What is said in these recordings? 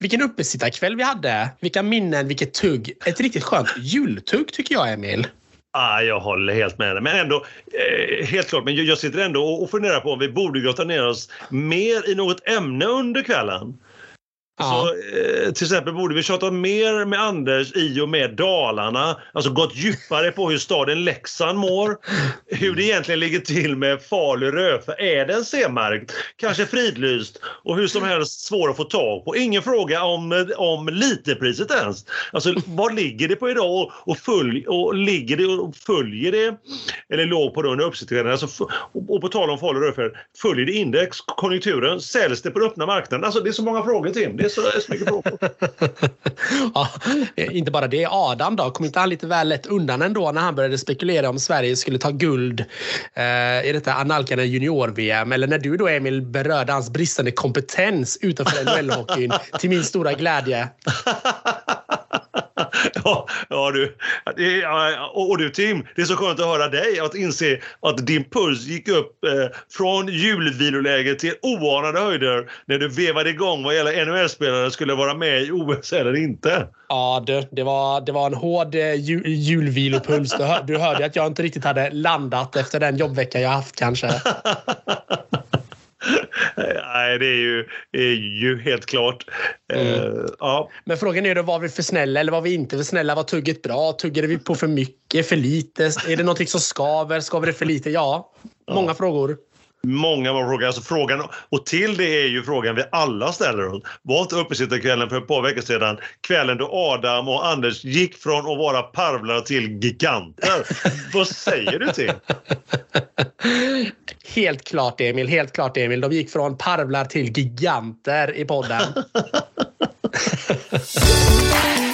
Vilken uppesittarkväll vi hade. Vilka minnen, vilket tugg. Ett riktigt skönt jultugg tycker jag, Emil. Ah, jag håller helt med dig. Men ändå, eh, helt klart, men jag sitter ändå och funderar på om vi borde grotta ner oss mer i något ämne under kvällen. Ja. Så, eh, till exempel borde vi tjata mer med Anders i och med Dalarna. Alltså gått djupare på hur staden Leksand mår. Hur det egentligen ligger till med Falu rödfärg. Är den C-märkt? Kanske fridlyst? Och hur som helst svår att få tag på. Ingen fråga om, eh, om literpriset ens. Alltså vad ligger det på idag och, följ, och ligger det och följer det eller låg på det under uppsittningen? Alltså, och, och på tal om Falu rödfärg. följer det index, konjunkturen? Säljs det på den öppna marknaden? Alltså det är så många frågor Tim. Så, så mycket frågor. ja, inte bara det. Adam då, kom inte han lite väl lätt undan ändå när han började spekulera om Sverige skulle ta guld eh, i detta analkande junior-VM? Eller när du då Emil berörde hans bristande kompetens utanför NHL-hockeyn till min stora glädje. ja, ja, du. Och, och, du Tim, det är så skönt att höra dig att inse att din puls gick upp eh, från julviloläge till oanade höjder när du vevade igång vad gäller NHL-spelare skulle vara med i OS eller inte. Ja, du, det, var, det var en hård eh, jul, julvilopuls. Du, hör, du hörde att jag inte riktigt hade landat efter den jobbvecka jag haft kanske. Nej, det är ju, är ju helt klart. Mm. Uh, ja. Men frågan är då, var vi för snälla eller var vi inte för snälla? Var tugget bra? Tuggade vi på för mycket, för lite? Är det någonting som skaver? Skaver det för lite? Ja, många ja. frågor. Många var frågor. Alltså frågan, och till det är ju frågan vi alla ställer oss. Var inte uppesittarkvällen för ett par veckor sedan kvällen då Adam och Anders gick från att vara parvlar till giganter? Vad säger du till? Helt klart Emil, helt klart Emil. De gick från parvlar till giganter i podden.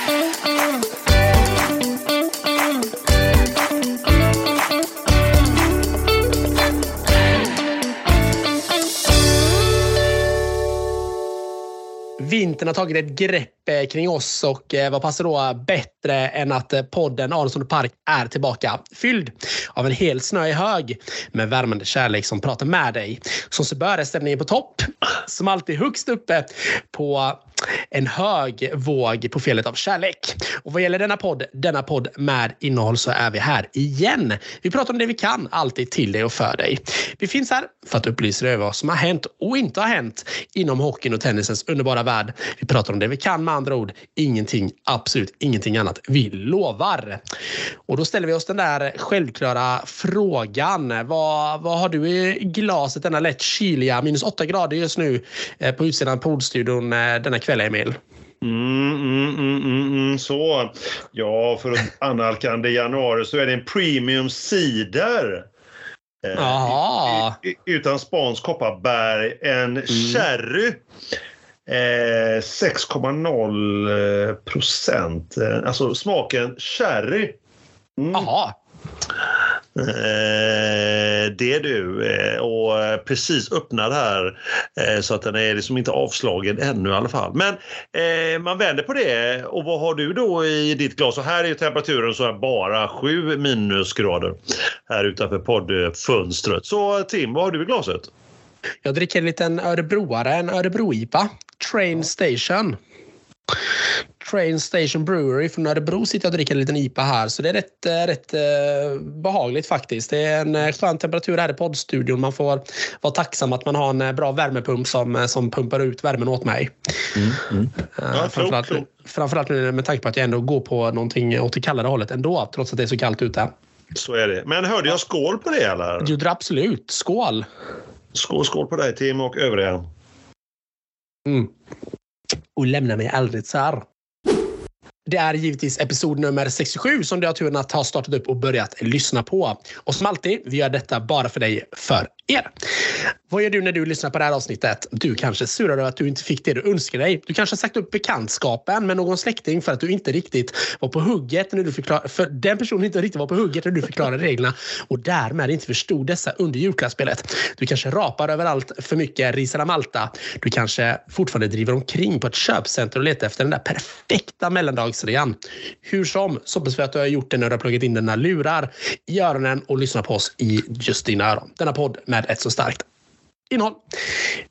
vintern har tagit ett grepp eh, kring oss och eh, vad passar då bättre än att eh, podden Aronsson Park är tillbaka fylld av en hel snöig hög med värmande kärlek som pratar med dig. Som så bör är stämningen på topp. Som alltid högst uppe på en hög våg på felet av kärlek. Och vad gäller denna podd, denna podd med innehåll så är vi här igen. Vi pratar om det vi kan, alltid till dig och för dig. Vi finns här för att upplysa dig över vad som har hänt och inte har hänt inom hockeyn och tennisens underbara värld. Vi pratar om det vi kan med andra ord. Ingenting, absolut ingenting annat. Vi lovar. Och då ställer vi oss den där självklara frågan. Vad, vad har du i glaset denna lätt kyliga, minus åtta grader just nu eh, på utsidan poolstudion eh, denna kväll, Emil? Mm, mm, mm, mm, mm, så. Ja, för annalkande januari så är det en premium cider. Eh, utan spans kopparberg. En mm. sherry. Eh, 6,0 procent. Alltså smaken sherry. Mm. Jaha. Eh, det du. Eh, och precis öppnad här eh, så att den är liksom inte avslagen ännu i alla fall. Men eh, man vänder på det och vad har du då i ditt glas? Och här är temperaturen så här bara 7 minusgrader här utanför poddfönstret. Så Tim, vad har du i glaset? Jag dricker en liten örebroare, en Örebro-IPA. Train Station. Train Station Brewery från Örebro sitter jag och dricker en liten IPA här. Så det är rätt, eh, rätt eh, behagligt faktiskt. Det är en eh, skön temperatur här i poddstudion. Man får vara tacksam att man har en bra värmepump som, som pumpar ut värmen åt mig. Mm, mm. Ja, framförallt, framförallt med tanke på att jag ändå går på någonting åt det kallare hållet ändå, trots att det är så kallt ute. Så är det. Men hörde jag skål på det eller? Jo, absolut. Skål! Skål, skål på dig Tim och övriga. Mm. Och lämna mig aldrig så det är givetvis episod nummer 67 som du har turen att ha startat upp och börjat lyssna på. Och som alltid, vi gör detta bara för dig, för er. Vad gör du när du lyssnar på det här avsnittet? Du kanske surar över att du inte fick det du önskade dig. Du kanske har sagt upp bekantskapen med någon släkting för att du inte riktigt var på hugget när du förklarade, för den personen inte riktigt var på hugget när du förklarade reglerna och därmed inte förstod dessa under julklappsspelet. Du kanske rapar överallt för mycket risala Malta. Du kanske fortfarande driver omkring på ett köpcenter och letar efter den där perfekta mellandagsrean. Hur som, så hoppas vi att du har gjort det när du har pluggat in dina lurar i öronen och lyssnat på oss i just dina öron. Denna podd med med ett så starkt innehåll.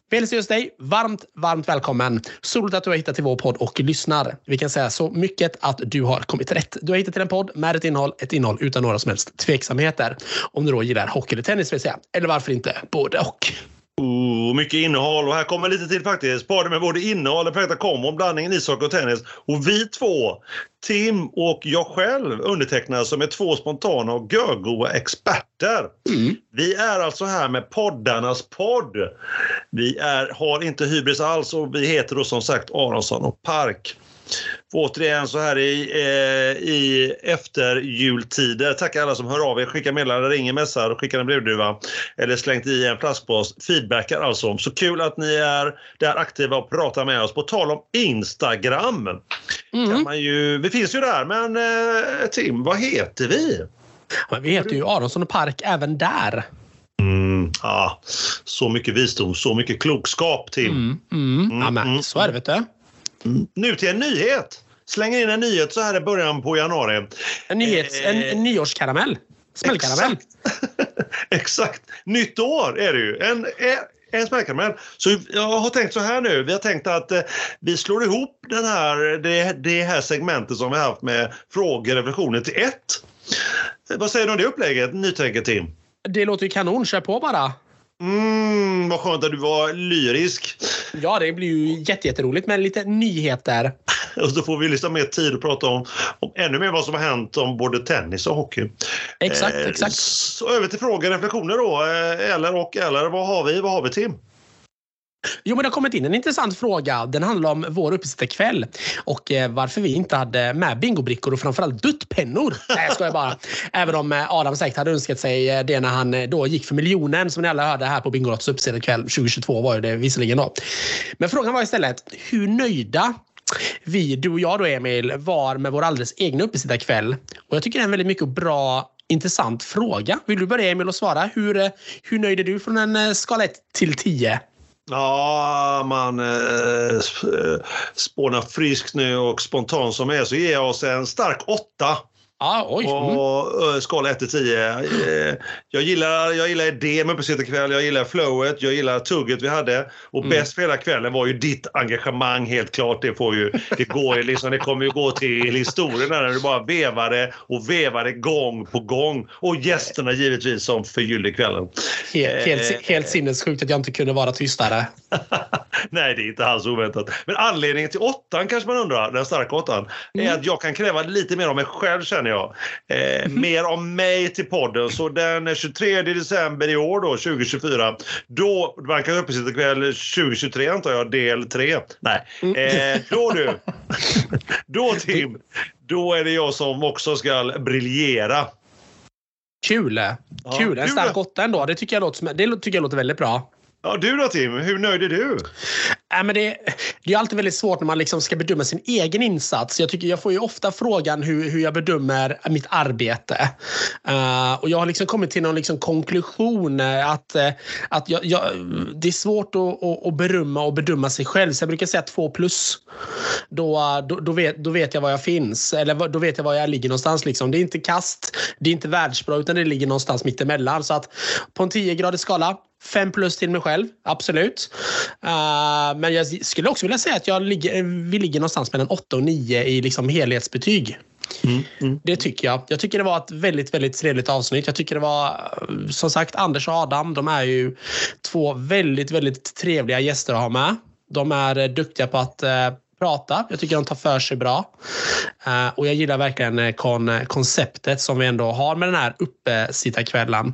Vi just dig varmt, varmt välkommen. Så roligt att du har hittat till vår podd och lyssnar. Vi kan säga så mycket att du har kommit rätt. Du har hittat till en podd med ett innehåll, ett innehåll utan några som helst tveksamheter. Om du då gillar hockey eller tennis vill säga. Eller varför inte både och. Oh, mycket innehåll och här kommer lite till faktiskt. Podden med både innehåll och perfekta kombo om blandningen ishockey och tennis. Och vi två, Tim och jag själv, undertecknar som är två spontana och görgoa experter. Mm. Vi är alltså här med poddarnas podd. Vi är, har inte hybris alls och vi heter då som sagt Aronsson och Park återigen så här i, eh, i efterjultider. Tackar alla som hör av er, skickar meddelanden, ringer, messar, skickar en brevduva eller slängt i en flaskpost. Feedbackar alltså. Så kul att ni är där aktiva och pratar med oss. På tal om Instagram. Mm. Kan man ju, vi finns ju där, men eh, Tim, vad heter vi? Men vi heter ju Aronsson och Park även där. Mm, ah, så mycket visdom, så mycket klokskap, Tim. Mm, mm. mm ja, men, mm, så är det, vet du. Nu till en nyhet! Slänger in en nyhet så här i början på januari. En, nyhets, eh, en, en nyårskaramell. Smällkaramell. Exakt. exakt. Nytt år är det ju. En, en smällkaramell. Så jag har tänkt så här nu. Vi har tänkt att eh, vi slår ihop den här, det, det här segmentet som vi har haft med frågor och reflektioner till ett. Vad säger du om det upplägget, nytänket Tim? Det låter ju kanon. Kör på bara. Mm, vad skönt att du var lyrisk. Ja, det blir ju jätteroligt med lite nyheter. Och så får vi liksom mer tid att prata om, om ännu mer vad som har hänt om både tennis och hockey. Exakt, eh, exakt. Så över till frågor och reflektioner då. Eh, eller och eller, vad har vi? Vad har vi Tim? Jo, men det har kommit in en intressant fråga. Den handlar om vår uppesittarkväll och eh, varför vi inte hade med bingobrickor och framförallt duttpennor. Nej, jag skojar bara. Även om eh, Adam säkert hade önskat sig eh, det när han då gick för miljonen som ni alla hörde här på Bingolottos uppesittarkväll 2022 var det visserligen då. Men frågan var istället hur nöjda vi, du och jag då Emil, var med vår alldeles egna uppesittarkväll. Och jag tycker det är en väldigt mycket bra intressant fråga. Vill du börja Emil och svara? Hur, hur nöjd är du från en skala 1 till 10? Ja, man eh, eh, spånar friskt nu och spontant som är så ger jag oss en stark åtta. Ah, oj. Mm. Och skala 1 till 10. Eh, jag gillar, jag gillar idén med Uppesittarkväll, jag gillar flowet, jag gillar tugget vi hade. Och mm. bäst för hela kvällen var ju ditt engagemang helt klart. Det, får ju, det, går ju liksom, det kommer ju gå till historien när du bara vevade och vevade gång på gång. Och gästerna givetvis som förgyllde kvällen. Helt, helt, eh, helt sinnessjukt att jag inte kunde vara tystare. Nej, det är inte alls oväntat. Men anledningen till åttan kanske man undrar, den starka åttan, mm. är att jag kan kräva lite mer av mig själv känner jag. Eh, mm. Mer om mig till podden. Så den 23 december i år då, 2024, då bankar upp sitter kväll 2023 antar jag, del 3. Nej, mm. eh, då du. då Tim, då är det jag som också ska briljera. Kul! Kul! En stark åtta ändå. Det tycker, jag låter, det tycker jag låter väldigt bra. Ja, du då Tim, hur nöjd är du? Äh, men det, det är alltid väldigt svårt när man liksom ska bedöma sin egen insats. Jag, tycker, jag får ju ofta frågan hur, hur jag bedömer mitt arbete. Uh, och Jag har liksom kommit till någon liksom konklusion äh, att, uh, att jag, jag, det är svårt att, att, att berömma och bedöma sig själv. Så jag brukar säga två plus. Då, då, då, vet, då vet jag var jag finns. Eller då vet jag var jag ligger någonstans. Liksom. Det är inte kast, det är inte världsbra utan det ligger någonstans mittemellan. Så att på en 10 gradig skala Fem plus till mig själv, absolut. Uh, men jag skulle också vilja säga att jag ligger, vi ligger någonstans mellan 8 och 9 i liksom helhetsbetyg. Mm, mm. Det tycker jag. Jag tycker det var ett väldigt, väldigt trevligt avsnitt. Jag tycker det var, som sagt, Anders och Adam, de är ju två väldigt, väldigt trevliga gäster att ha med. De är duktiga på att uh, prata. Jag tycker de tar för sig bra. Uh, och jag gillar verkligen eh, kon eh, konceptet som vi ändå har med den här uppesittarkvällen.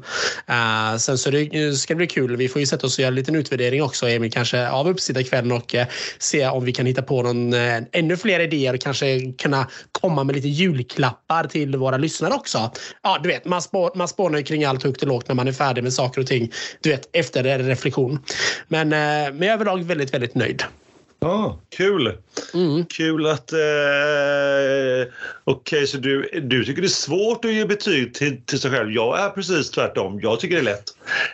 Uh, sen så det, ska det bli kul. Vi får ju sätta oss och göra en liten utvärdering också, Emil, kanske av uppesittarkvällen och uh, se om vi kan hitta på någon, uh, ännu fler idéer och kanske kunna komma med lite julklappar till våra lyssnare också. Ja, du vet, man, spå, man spånar ju kring allt högt och lågt när man är färdig med saker och ting. Du vet, efter reflektion. Men, men jag är överlag väldigt, väldigt nöjd. Ja, kul! Mm. Kul att... Eh, Okej, okay, så du, du tycker det är svårt att ge betyg till, till sig själv. Jag är precis tvärtom. Jag tycker det är lätt.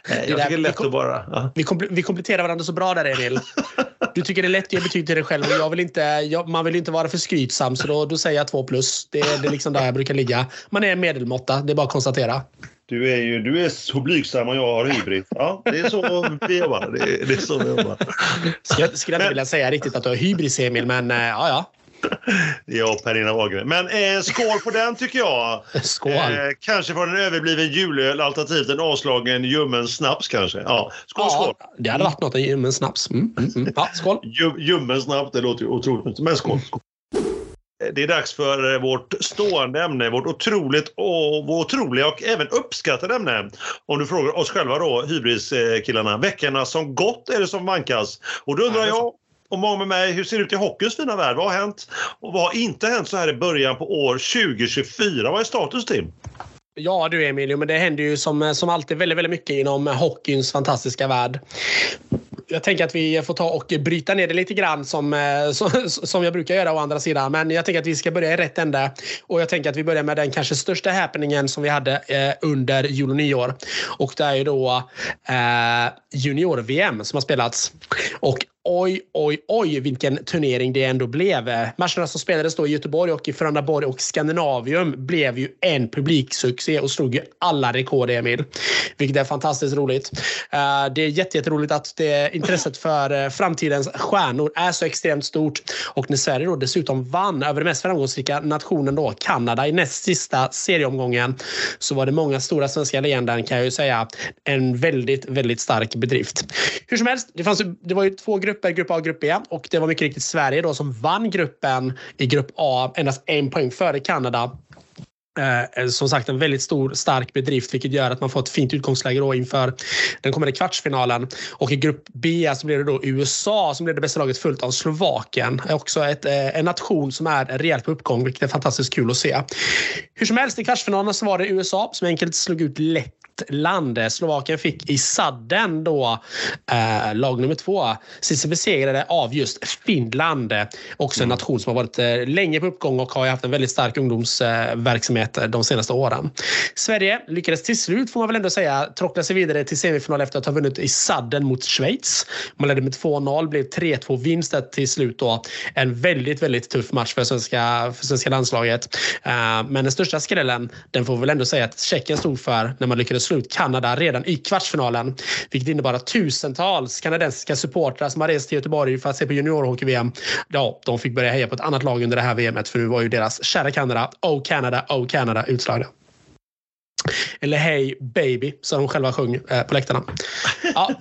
Eh, jag tycker det är lätt att bara... Ja. Vi, kom, vi kompletterar varandra så bra där, Emil. Du tycker det är lätt att ge betyg till dig själv och jag vill inte, jag, man vill inte vara för skrytsam så då, då säger jag två plus. Det, det är liksom där jag brukar ligga. Man är en medelmåtta, det är bara att konstatera. Du är ju du är så blygsam och jag har hybris. Ja, det är så vi jobbar. Det är, det är så vi jobbar. Skulle, skulle jag inte vilja säga riktigt att du har hybris, Emil, men eh, ja, ja. Jag och Pernilla Wahlgren. Men eh, skål på den tycker jag. Skål. Eh, kanske får en överbliven julöl alternativt en avslagen ljummen snaps kanske. Ja, skål, ja, skål. Det hade varit något, en ljummen snaps. Mm, mm, mm. Ja, skål. Ljummen snaps, det låter ju otroligt. Men skål. skål. Det är dags för eh, vårt stående ämne, vårt otroligt och vårt otroliga och även uppskattade ämne. Om du frågar oss själva då, hybriskillarna. Veckorna som gått eller som vankas. Och då undrar jag och många med mig, hur ser det ut i hockeyns fina värld? Vad har hänt och vad har inte hänt så här i början på år 2024? Vad är status Tim? Ja du Emilio, men det händer ju som, som alltid väldigt, väldigt mycket inom hockeyns fantastiska värld jag tänker att vi får ta och bryta ner det lite grann som, eh, som, som jag brukar göra å andra sidan. Men jag tänker att vi ska börja i rätt ände. Och jag tänker att vi börjar med den kanske största happeningen som vi hade eh, under jul och nyår. Och det är ju då eh, junior-VM som har spelats. Och oj, oj, oj vilken turnering det ändå blev. Matcherna som spelades då i Göteborg och i Frölundaborg och Skandinavium blev ju en publiksuccé och slog ju alla rekord, Emil. Vilket är fantastiskt roligt. Eh, det är jätteroligt att det, intresset för eh, framtidens stjärnor är så extremt stort. Och när Sverige då dessutom vann över den mest framgångsrika nationen då, Kanada, i näst sista serieomgången så var det många stora svenska leenden kan jag ju säga. En väldigt, väldigt stark bedrift. Hur som helst, det, fanns, det var ju två grupper grupper, grupp A och grupp B. Och det var mycket riktigt Sverige då som vann gruppen i grupp A endast en poäng före Kanada. Eh, som sagt en väldigt stor stark bedrift vilket gör att man får ett fint utgångsläge då inför den kommande kvartsfinalen. Och i grupp B så blir det då USA som blir det bästa laget fullt av Slovakien. Också ett, eh, en nation som är rejält på uppgång vilket är fantastiskt kul att se. Hur som helst i kvartsfinalen så var det USA som enkelt slog ut lätt land. Slovakien fick i sadden då eh, lag nummer två. Sist besegrade av just Finland. Också en mm. nation som har varit eh, länge på uppgång och har haft en väldigt stark ungdomsverksamhet eh, de senaste åren. Sverige lyckades till slut, får man väl ändå säga, tråckla sig vidare till semifinal efter att ha vunnit i sadden mot Schweiz. Man ledde med 2-0, blev 3-2 vinst till slut då. En väldigt, väldigt tuff match för svenska, för svenska landslaget. Eh, men den största skrällen, den får vi väl ändå säga att Tjeckien stod för när man lyckades slå ut Kanada redan i kvartsfinalen. Vilket innebar att tusentals kanadensiska supportrar som har rest till Göteborg för att se på juniorhockey-VM, ja, de fick börja heja på ett annat lag under det här VMet för nu var ju deras kära Kanada, Oh Canada, Oh Canada utslagna. Eller Hey Baby som de själva sjöng eh, på läktarna. Ja.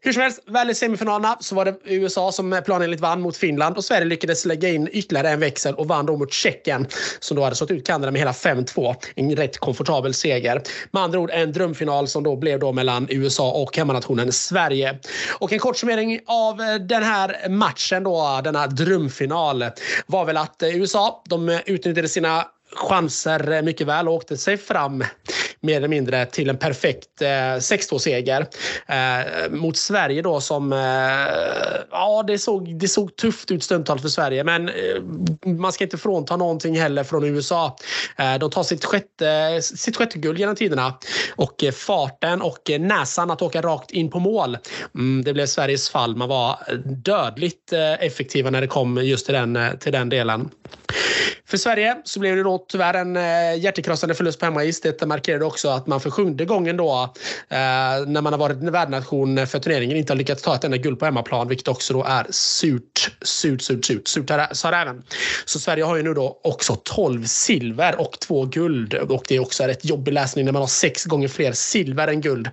Hur som helst, väl i semifinalerna så var det USA som planenligt vann mot Finland och Sverige lyckades lägga in ytterligare en växel och vann då mot Tjeckien som då hade slått ut Kanada med hela 5-2. En rätt komfortabel seger. Med andra ord en drömfinal som då blev då mellan USA och hemmanationen Sverige. Och en kort summering av eh, den här matchen då, denna drömfinal, var väl att eh, USA, de eh, utnyttjade sina chanser eh, mycket väl och åkte sig fram mer eller mindre till en perfekt eh, 6-2-seger. Eh, mot Sverige då som... Eh, ja, det såg, det såg tufft ut stundtals för Sverige men eh, man ska inte frånta någonting heller från USA. Eh, de tar sitt sjätte, sitt sjätte guld genom tiderna och eh, farten och eh, näsan att åka rakt in på mål. Mm, det blev Sveriges fall. Man var dödligt eh, effektiva när det kom just till den, till den delen. För Sverige så blev det då tyvärr en eh, hjärtekrossande förlust på hemmais. Det markerade också att man för sjunde gången då eh, när man har varit värdnation för turneringen inte har lyckats ta ett enda guld på hemmaplan, vilket också då är surt, surt, surt, surt. Surt sa räven. Så Sverige har ju nu då också 12 silver och två guld och det är också rätt jobbig läsning när man har sex gånger fler silver än guld.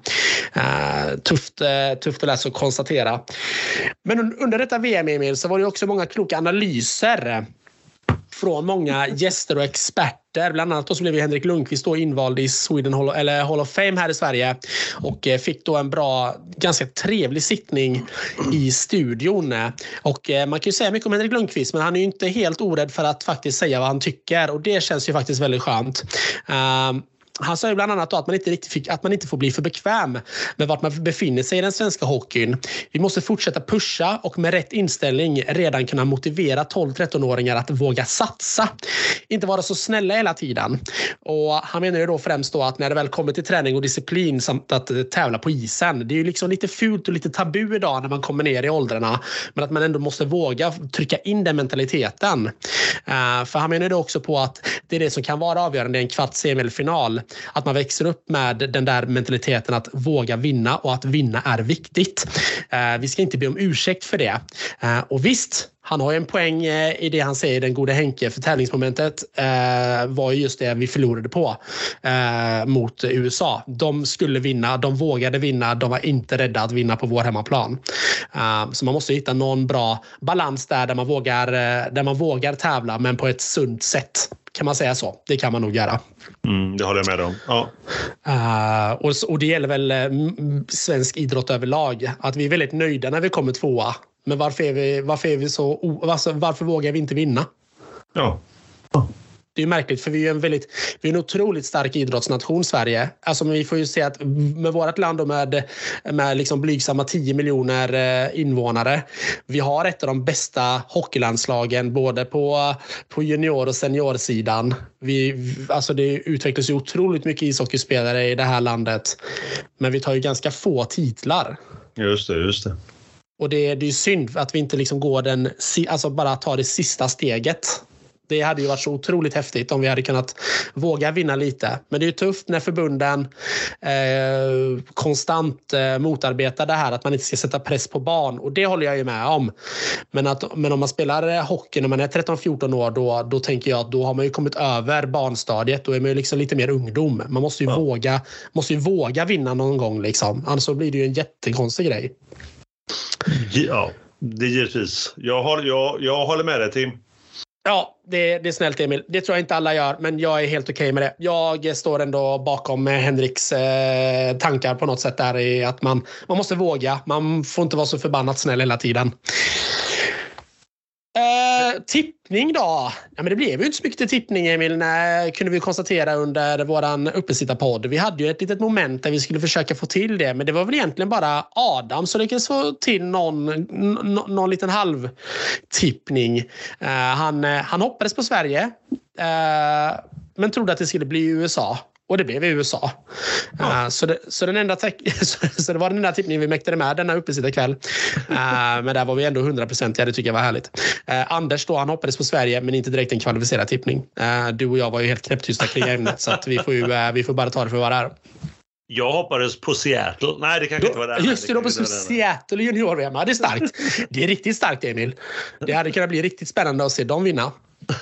Eh, tufft, tufft att läsa och konstatera. Men under detta VM, Emil, så var det också många kloka analyser från många gäster och experter. Bland annat så blev Henrik Lundqvist då invald i Sweden Hall, eller Hall of Fame här i Sverige och eh, fick då en bra, ganska trevlig sittning i studion. Och eh, man kan ju säga mycket om Henrik Lundqvist men han är ju inte helt orädd för att faktiskt säga vad han tycker och det känns ju faktiskt väldigt skönt. Ehm, han sa ju bland annat att man inte riktigt fick, att man inte får bli för bekväm med vart man befinner sig i den svenska hockeyn. Vi måste fortsätta pusha och med rätt inställning redan kunna motivera 12-13-åringar att våga satsa. Inte vara så snälla hela tiden. Och han menar ju då främst då att när det väl kommer till träning och disciplin samt att eh, tävla på isen. Det är ju liksom lite fult och lite tabu idag när man kommer ner i åldrarna. Men att man ändå måste våga trycka in den mentaliteten. Eh, för han menar ju då också på att det är det som kan vara avgörande i en kvarts semifinal att man växer upp med den där mentaliteten att våga vinna och att vinna är viktigt. Eh, vi ska inte be om ursäkt för det. Eh, och visst, han har ju en poäng eh, i det han säger, den gode Henke. För tävlingsmomentet eh, var ju just det vi förlorade på eh, mot USA. De skulle vinna, de vågade vinna, de var inte rädda att vinna på vår hemmaplan. Eh, så man måste hitta någon bra balans där, där man, vågar, där man vågar tävla men på ett sunt sätt. Kan man säga så? Det kan man nog göra. Mm, det håller jag med om. Ja. Uh, och, och det gäller väl uh, svensk idrott överlag. Att vi är väldigt nöjda när vi kommer tvåa. Men varför, är vi, varför, är vi så, varför, varför vågar vi inte vinna? Ja. Det är märkligt för vi är en väldigt, vi är en otroligt stark idrottsnation Sverige. Alltså vi får ju se att med vårt land med, med liksom blygsamma 10 miljoner eh, invånare. Vi har ett av de bästa hockeylandslagen både på, på junior och seniorsidan. Vi, alltså det utvecklas ju otroligt mycket ishockeyspelare i det här landet. Men vi tar ju ganska få titlar. Just det, just det. Och det, det är synd att vi inte liksom går den, alltså bara tar det sista steget. Det hade ju varit så otroligt häftigt om vi hade kunnat våga vinna lite. Men det är ju tufft när förbunden eh, konstant eh, motarbetar det här att man inte ska sätta press på barn. Och det håller jag ju med om. Men, att, men om man spelar hockey när man är 13-14 år då, då tänker jag att då har man ju kommit över barnstadiet. Då är man ju liksom lite mer ungdom. Man måste ju, ja. våga, måste ju våga vinna någon gång. Liksom. Annars blir det ju en jättekonstig grej. Ja, det är givetvis. Jag, har, jag, jag håller med dig Tim. Ja, det, det, är snällt Emil. Det tror jag inte alla gör, men jag är helt okej okay med det. Jag står ändå bakom eh, Henriks eh, tankar på något sätt där i att man, man måste våga. Man får inte vara så förbannat snäll hela tiden. Eh, tippning då? Ja, men det blev ju inte så mycket till tippning Emil, nej, kunde vi konstatera under våran uppesittarpodd. Vi hade ju ett litet moment där vi skulle försöka få till det, men det var väl egentligen bara Adam som lyckades få till någon, någon, liten halvtippning. Eh, han, eh, han hoppades på Sverige, eh, men trodde att det skulle bli USA. Och det blev USA. Ja. Uh, så, det, så, den enda så det var den enda tippningen vi mäktade med denna uppesittarkväll. Uh, men där var vi ändå hundraprocentiga. Det tycker jag var härligt. Uh, Anders då, han hoppades på Sverige, men inte direkt en kvalificerad tippning. Uh, du och jag var ju helt knäpptysta kring ämnet, så att vi, får ju, vi får bara ta det för vad det är. Jag hoppades på Seattle. Nej, det kanske inte var det. Just det, du hoppades på Seattle junior-VM. Det är starkt. Det är riktigt starkt, Emil. Det hade kunnat bli riktigt spännande att se dem vinna.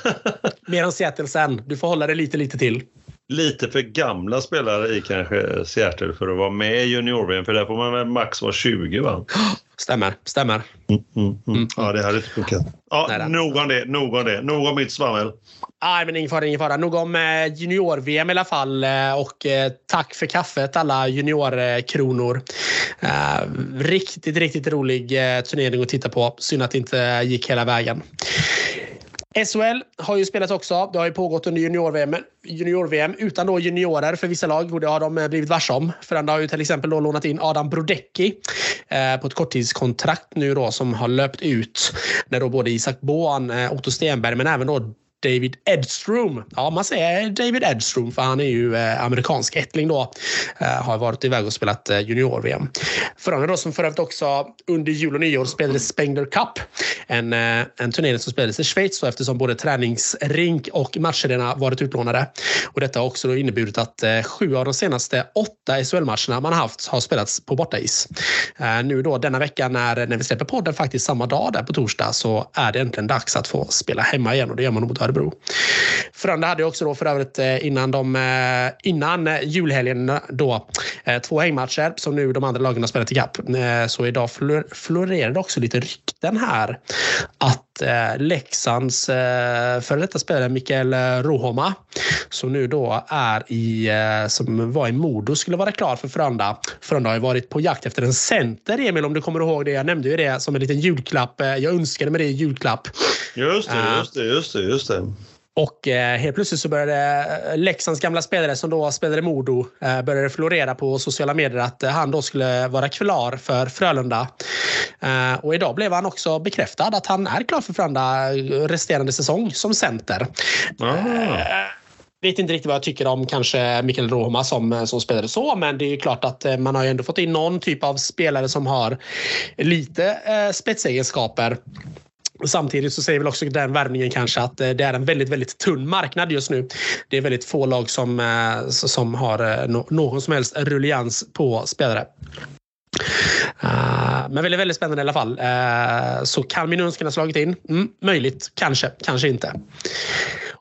Mer än Seattle sen. Du får hålla det lite, lite till lite för gamla spelare i kanske Seattle för att vara med i junior-VM. För där får man väl max vara 20 va? Stämmer, stämmer. Mm, mm, mm. mm. Ja, det hade inte funkat. Ja, nog om det, nog om det. Nog om mitt svammel. Nej, men ingen fara, ingen fara. Nog om eh, junior-VM i alla fall. Eh, och eh, tack för kaffet alla juniorkronor. Riktigt, riktigt rolig turnering att titta på. Synd att det inte gick hela vägen. SHL har ju spelat också. Det har ju pågått under junior-VM junior utan då juniorer för vissa lag. Och det har de eh, blivit varse om. Frölunda har ju till exempel då lånat in Adam Brodecki eh, på ett korttidskontrakt nu då som har löpt ut. När då både Isak Boan, eh, Otto Stenberg men även då David Edstrom. Ja, man säger David Edstrom för han är ju eh, amerikansk ättling då. Eh, har varit iväg och spelat eh, junior-VM. Frölunda då som för övrigt också under jul och nyår spelade Spengler Cup. En, en turnering som spelades i Schweiz då, eftersom både träningsrink och matcherna varit utlånade. Och detta har också inneburit att sju av de senaste åtta SHL-matcherna man haft har spelats på bortais. Nu då denna vecka när, när vi släpper podden faktiskt samma dag där på torsdag så är det äntligen dags att få spela hemma igen och det gör man mot Örebro. Frölunda hade också då för övrigt eh, innan, de, eh, innan eh, julhelgen då två hängmatcher som nu de andra lagen har spelat ikapp. Så idag florerade också lite rykten här att eh, Leksands eh, före detta spelare Mikael Rohoma som nu då är i, eh, som var i Modo skulle vara klar för Frölunda. Frölunda har ju varit på jakt efter en center Emil om du kommer ihåg det. Jag nämnde ju det som en liten julklapp. Jag önskade mig det i julklapp. Just det, just det, just det. Just det. Och eh, helt plötsligt så började eh, Leksands gamla spelare som då spelade Modo eh, började florera på sociala medier att han då skulle vara klar för Frölunda. Och idag blev han också bekräftad att han är klar för Frölunda resterande säsong som center. Ah. Vet inte riktigt vad jag tycker om kanske Mikael Roma som, som spelare så, men det är klart att man har ju ändå fått in någon typ av spelare som har lite spetsegenskaper Samtidigt så säger väl också den värvningen kanske att eh, det är en väldigt, väldigt tunn marknad just nu. Det är väldigt få lag som, eh, som har eh, någon som helst rullians på spelare. Uh, men väldigt, väldigt spännande i alla fall. Uh, så kan min önskan ha slagit in? Mm, möjligt. Kanske. Kanske inte.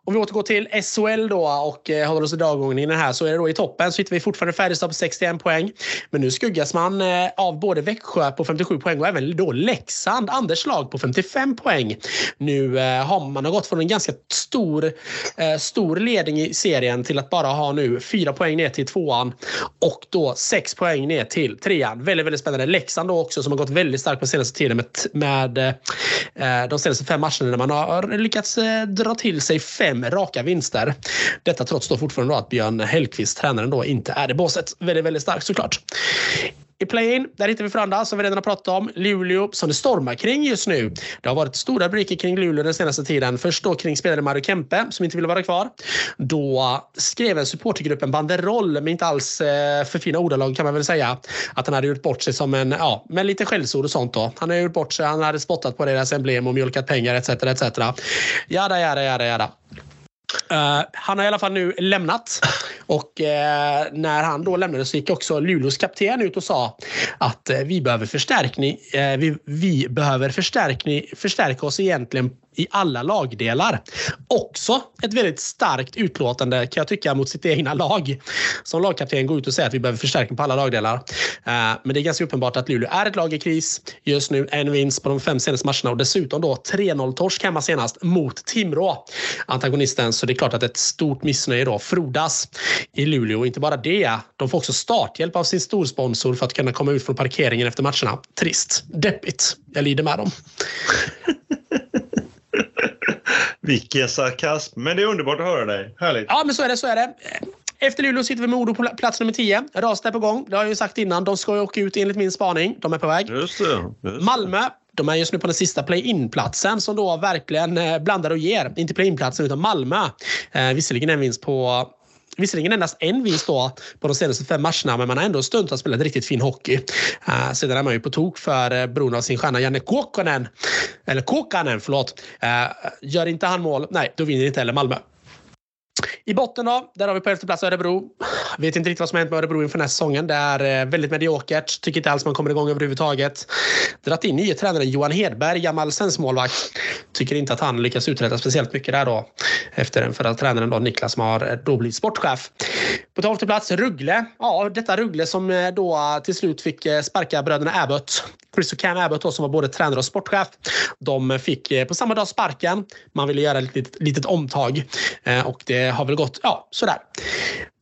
Om vi återgår till SHL då och eh, håller oss i dagordningen här så är det då i toppen så hittar vi fortfarande Färjestad på 61 poäng. Men nu skuggas man eh, av både Växjö på 57 poäng och även då Leksand, Anders lag på 55 poäng. Nu eh, har man har gått från en ganska stor, eh, stor ledning i serien till att bara ha nu 4 poäng ner till tvåan och då 6 poäng ner till trean. Väldigt, väldigt spännande. Leksand då också som har gått väldigt starkt på senaste tiden med, med eh, de senaste fem matcherna när man har lyckats eh, dra till sig fem fem raka vinster. Detta trots då fortfarande då att Björn Hellkvist, tränaren, då inte är i båset. Väldigt, väldigt starkt såklart. I play-in, där hittar vi Frölunda som vi redan har pratat om. Luleå som det stormar kring just nu. Det har varit stora rubriker kring Luleå den senaste tiden. Först då kring spelare Mario Kempe som inte ville vara kvar. Då skrev en supportergrupp en banderoll med inte alls eh, för fina ordalag kan man väl säga. Att han hade gjort bort sig som en, ja, med lite skällsord och sånt då. Han hade gjort bort sig, han hade spottat på deras emblem och mjölkat pengar etc. etc. Jada, jada, jada, jada. Uh, han har i alla fall nu lämnat. Och uh, när han då lämnade så gick också Luleås kapten ut och sa att uh, vi behöver förstärkning. vi, vi behöver förstärkning, förstärka oss egentligen i alla lagdelar. Också ett väldigt starkt utlåtande kan jag tycka mot sitt egna lag. Som lagkapten går ut och säger att vi behöver förstärkning på alla lagdelar. Eh, men det är ganska uppenbart att Luleå är ett lag i kris. Just nu en vinst på de fem senaste matcherna och dessutom då 3-0 torsk hemma senast mot Timrå. Antagonisten. Så det är klart att ett stort missnöje då frodas i Luleå. och Inte bara det, de får också starthjälp av sin storsponsor för att kunna komma ut från parkeringen efter matcherna. Trist. Deppigt. Jag lider med dem. Vilken sarkasm. Men det är underbart att höra dig. Härligt. Ja, men så är det. Så är det. Efter Luleå sitter vi med Modo på plats nummer 10. Rasta är på gång. Det har jag ju sagt innan. De ska ju åka ut enligt min spaning. De är på väg. Just det, just Malmö. De är just nu på den sista play-in-platsen som då verkligen eh, blandar och ger. Inte play-in-platsen utan Malmö. Eh, visserligen en vinst på Visserligen endast en vinst då på de senaste fem matcherna, men man har ändå stundtals spelat riktigt fin hockey. Uh, sedan är man ju på tok för eh, uh, beroende av sin stjärna Janne Kåkanen. Eller Kåkanen, förlåt. Uh, gör inte han mål, nej, då vinner inte heller Malmö. I botten då, där har vi på elfte plats Örebro. Vet inte riktigt vad som har hänt med Örebro inför den här säsongen. Det är eh, väldigt mediokert. Tycker inte alls man kommer igång överhuvudtaget. Dratt in nye tränaren Johan Hedberg, gammal målvakt. Tycker inte att han lyckas uträtta speciellt mycket där då. Efter den förra tränaren då, Niklas som har eh, då blivit sportchef. På tolfte plats Ruggle. Ja, detta Ruggle som eh, då till slut fick sparka bröderna Abbott. Chris och Cam Abbott då, som var både tränare och sportchef. De fick på samma dag sparken. Man ville göra ett litet, litet omtag och det har väl gått ja, sådär.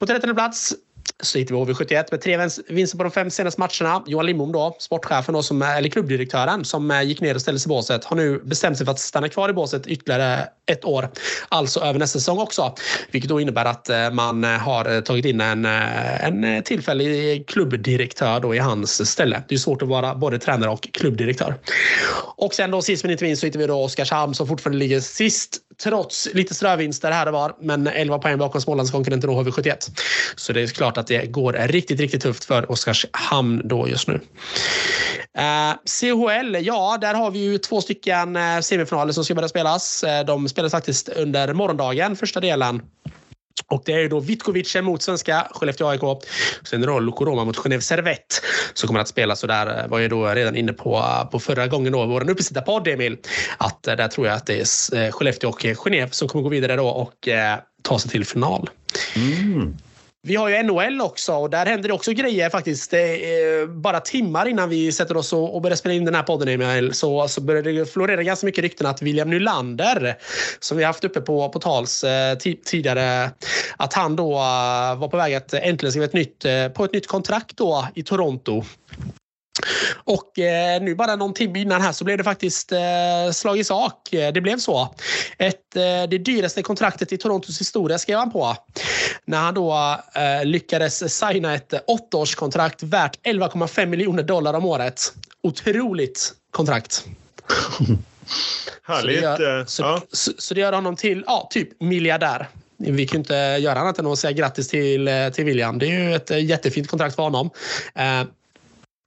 På 13 plats så hittar vi HV71 med tre vinster på de fem senaste matcherna. Johan Lindbom, då, sportchefen, då, som, eller klubbdirektören, som eh, gick ner och ställde sig i båset, har nu bestämt sig för att stanna kvar i båset ytterligare ett år. Alltså över nästa säsong också. Vilket då innebär att eh, man eh, har tagit in en, en tillfällig klubbdirektör då i hans ställe. Det är svårt att vara både tränare och klubbdirektör. Och sen då sist men inte minst så hittar vi då Oskarshamn som fortfarande ligger sist trots lite strövinster här och var. Men 11 poäng bakom Smålandskonkurrenten HV71. Så det är klart att det går riktigt, riktigt tufft för Oskarshamn då just nu. Eh, CHL, ja, där har vi ju två stycken eh, semifinaler som ska börja spelas. Eh, de spelas faktiskt under morgondagen, första delen. Och det är ju då Vitkovic mot svenska Skellefteå AIK. Sen är det då Lukoroma mot Genève Servette som kommer att spelas. Så där eh, var jag då redan inne på, eh, på förra gången då, vår uppesittarpodd Emil. Att eh, där tror jag att det är Skellefteå och Genève som kommer gå vidare då och eh, ta sig till final. Mm. Vi har ju NHL också och där händer det också grejer faktiskt. Eh, bara timmar innan vi sätter oss och, börjar spela in den här podden Emil så, alltså, så började det florera ganska mycket rykten att William Nylander som vi haft uppe på, på tals eh, tidigare att han då eh, var på väg att äntligen skriva ett nytt, på ett nytt kontrakt då i Toronto. Och eh, nu bara någon timme innan här så blev det faktiskt eh, slag i sak. Det blev så. Ett, eh, det dyraste kontraktet i Torontos historia skrev han på. När han då eh, lyckades signa ett åttaårskontrakt värt 11,5 miljoner dollar om året. Otroligt kontrakt. Härligt. Så det, gör, så, ja. så, så det gör honom till ja, typ miljardär. Vi kan inte göra annat än att säga grattis till, eh, till William. Det är ju ett eh, jättefint kontrakt för honom.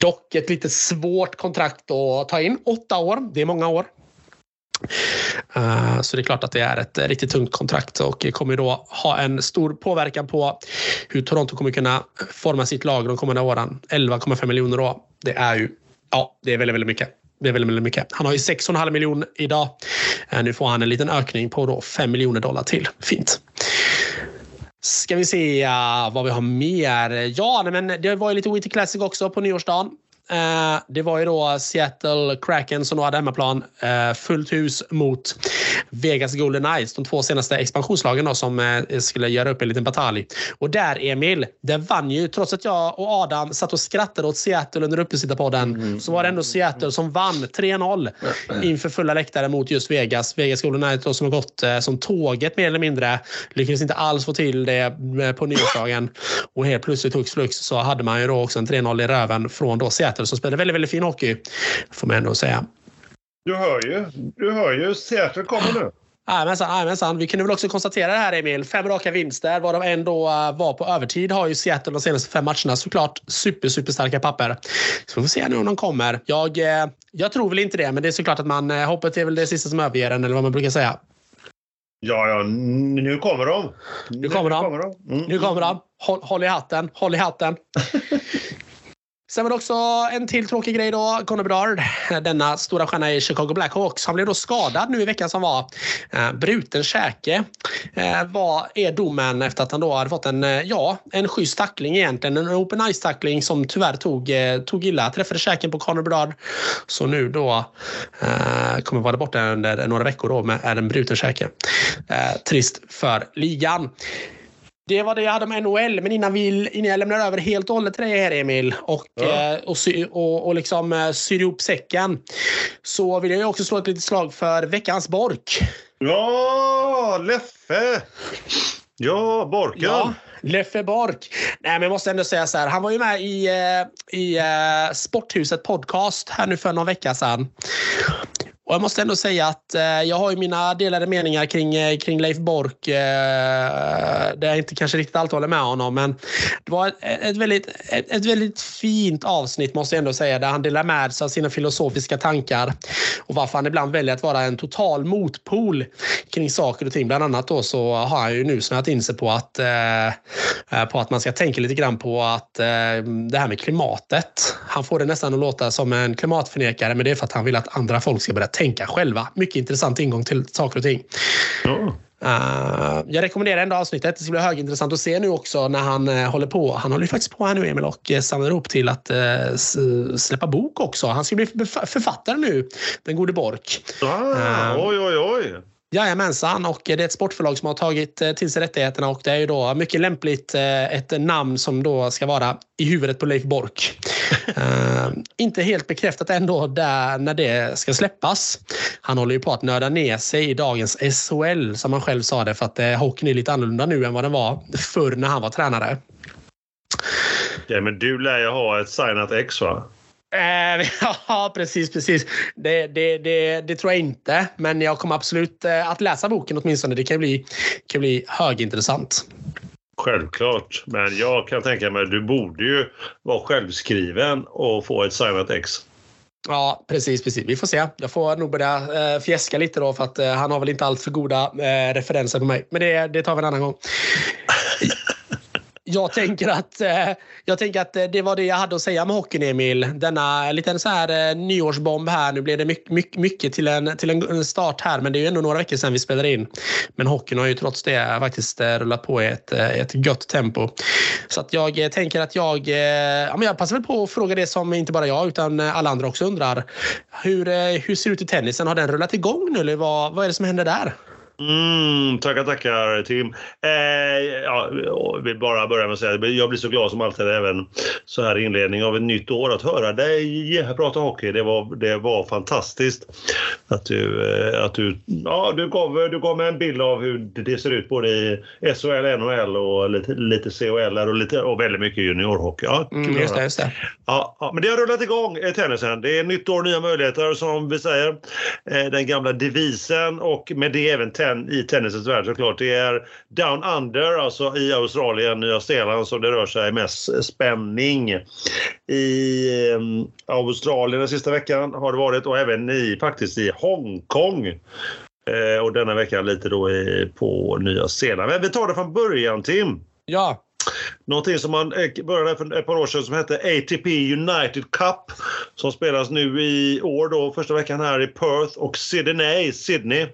Dock ett lite svårt kontrakt att ta in. Åtta år, det är många år. Eh, så det är klart att det är ett riktigt tungt kontrakt och kommer då ha en stor påverkan på hur Toronto kommer kunna forma sitt lag de kommande åren. 11,5 miljoner då. Det är ju ja, det är väldigt, väldigt mycket. Det är väldigt, väldigt mycket. Han har ju 6,5 miljoner idag. Eh, nu får han en liten ökning på då 5 miljoner dollar till. Fint. Ska vi se uh, vad vi har mer. Ja, nej, men det var ju lite Winter Classic också på nyårsdagen. Eh, det var ju då Seattle Kraken som då hade hemmaplan. Eh, fullt hus mot Vegas Golden Knights. De två senaste expansionslagen då, som eh, skulle göra upp en liten batalj. Och där Emil, det vann ju. Trots att jag och Adam satt och skrattade åt Seattle under uppesittarpodden mm. så var det ändå Seattle som vann 3-0 inför fulla läktare mot just Vegas. Vegas Golden Knights då, som har gått som tåget mer eller mindre. Lyckades inte alls få till det på nyårsdagen. Och helt plötsligt hux flux så hade man ju då också en 3-0 i röven från då Seattle Seattle som spelar väldigt, väldigt fin hockey. Får man ändå säga. Du hör ju. Du hör ju. Seattle kommer nu. Jajamensan, Vi kunde väl också konstatera det här Emil. Fem raka vinster varav en då uh, var på övertid har ju Seattle de senaste fem matcherna. Såklart super, super starka papper. Så vi får se nu om de kommer. Jag, uh, jag tror väl inte det, men det är såklart att man uh, hoppet är väl det sista som överger en eller vad man brukar säga. Ja, ja, nu kommer de. Nu kommer de. Nu kommer de. Mm. Nu kommer de. Håll, håll i hatten. Håll i hatten. Sen var det också en till tråkig grej då. Conor Bedard, denna stora stjärna i Chicago Blackhawks, han blev då skadad nu i veckan som var. Eh, bruten käke eh, Vad var, är domen efter att han då hade fått en, eh, ja, en schysst tackling egentligen. En open ice tackling som tyvärr tog, tog illa. Träffade käken på Conor Bedard. Så nu då eh, kommer vara borta under några veckor då med en bruten käke. Eh, trist för ligan. Det var det jag hade med NHL, men innan, vi, innan jag lämnar över helt och hållet till dig här Emil och, ja. eh, och, sy, och, och liksom eh, syr ihop säcken så vill jag också slå ett litet slag för veckans Bork. Ja, Leffe! Ja, Borken. Ja, Leffe Bork. Nej, men jag måste ändå säga så här. Han var ju med i, eh, i Sporthuset podcast här nu för någon vecka sedan. Och jag måste ändå säga att eh, jag har ju mina delade meningar kring, eh, kring Leif Bork. Eh, där jag inte kanske riktigt alltid håller med honom. Men det var ett, ett, väldigt, ett, ett, väldigt fint avsnitt måste jag ändå säga. Där han delar med sig av sina filosofiska tankar. Och varför han ibland väljer att vara en total motpol kring saker och ting. Bland annat då så har han ju nu snöat in sig på att, eh, eh på att man ska tänka lite grann på att eh, det här med klimatet. Han får det nästan att låta som en klimatförnekare men det är för att han vill att andra folk ska berätta tänka själva. Mycket intressant ingång till saker och ting. Mm. Uh, jag rekommenderar ändå avsnittet. Det ska bli högintressant att se nu också när han uh, håller på. Han håller ju faktiskt på här nu Emil och uh, samlar ihop till att släppa bok också. Han ska bli författare nu, den gode Bork. Ah, oj, oj, oj. Jajamensan, och det är ett sportförlag som har tagit eh, till sig rättigheterna och det är ju då mycket lämpligt eh, ett namn som då ska vara i huvudet på Leif Bork. uh, inte helt bekräftat ändå där när det ska släppas. Han håller ju på att nörda ner sig i dagens SHL som han själv sa det för att uh, hockeyn är lite annorlunda nu än vad den var förr när han var tränare. Ja, men du lär ju ha ett signat ex va? Eh, ja, precis, precis. Det, det, det, det, tror jag inte. Men jag kommer absolut eh, att läsa boken åtminstone. Det kan bli, kan bli högintressant. Självklart, men jag kan tänka mig att du borde ju vara självskriven och få ett signat ex. Ja, precis, precis. Vi får se. Jag får nog börja eh, fjäska lite då för att eh, han har väl inte allt för goda eh, referenser på mig. Men det, det tar vi en annan gång. Jag tänker, att, eh, jag tänker att eh, det var det jag hade att säga om hockeyn, Emil. Denna liten så här eh, nyårsbomb här. Nu blev det mycket, mycket, mycket till, en, till en start här, men det är ju ändå några veckor sedan vi spelade in. Men hockeyn har ju trots det faktiskt rullat på i ett, ett gött tempo. Så att jag tänker att jag, ja, men jag passar väl på att fråga det som inte bara jag utan alla andra också undrar. Hur, hur ser det ut i tennisen? Har den rullat igång nu eller vad, vad är det som händer där? Mm, tackar, tackar Tim. Eh, ja, jag vill bara börja med att säga att jag blir så glad som alltid även så här i inledning av ett nytt år att höra dig prata hockey. Det var, det var fantastiskt att du, eh, att du, ja, du, gav, du gav mig en bild av hur det ser ut både i SHL, NHL och lite, lite CHL och, lite, och väldigt mycket juniorhockey. Ja, mm, just det, just det. Ja, ja, men det har rullat igång, eh, tennisen. Det är nytt år, nya möjligheter som vi säger. Eh, den gamla devisen och med det även tennis ten, i tennisens värld såklart. Det är Down Under, alltså i Australien, Nya Zeeland, som det rör sig mest spänning. I eh, Australien den sista veckan har det varit och även i, faktiskt i Hongkong. Eh, och denna vecka lite då i, på Nya Zeeland. Men vi tar det från början Tim. Ja. Någonting som man eh, började för ett par år sedan som hette ATP United Cup. Som spelas nu i år då, första veckan här i Perth och Sydney. Sydney.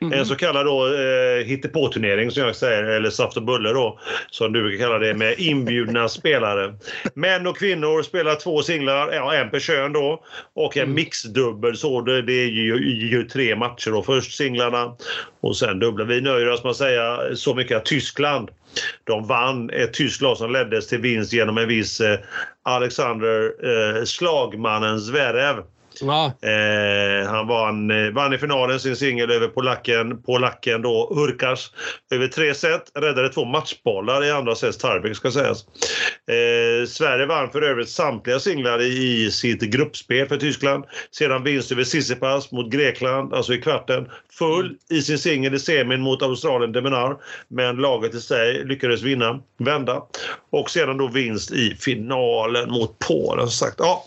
Mm. En så kallad då eh, hittepå-turnering som jag säger, eller saft och bulle då. Som du brukar kalla det, med inbjudna spelare. Män och kvinnor spelar två singlar, ja, en per kön då. Och en mm. mixdubbel så det, det är ju, ju, tre matcher då. Först singlarna och sen dubbla. Vi nöjer oss med att säga så mycket att Tyskland de vann eh, ett tyskt lag som leddes till vinst genom en viss eh, Alexander eh, Slagmannen Zverev. Ja. Eh, han vann, eh, vann i finalen sin singel över polacken, polacken då Hurkacz över tre set. Räddade två matchbollar i andra sets tiebreak ska sägas. Eh, Sverige vann för övrigt samtliga singlar i, i sitt gruppspel för Tyskland. Sedan vinst över Sissipas mot Grekland, alltså i kvarten. Full i sin singel i semin mot Australien Deminar. Men laget i sig lyckades vinna, vända. Och sedan då vinst i finalen mot Polen. som Sagt. Ja,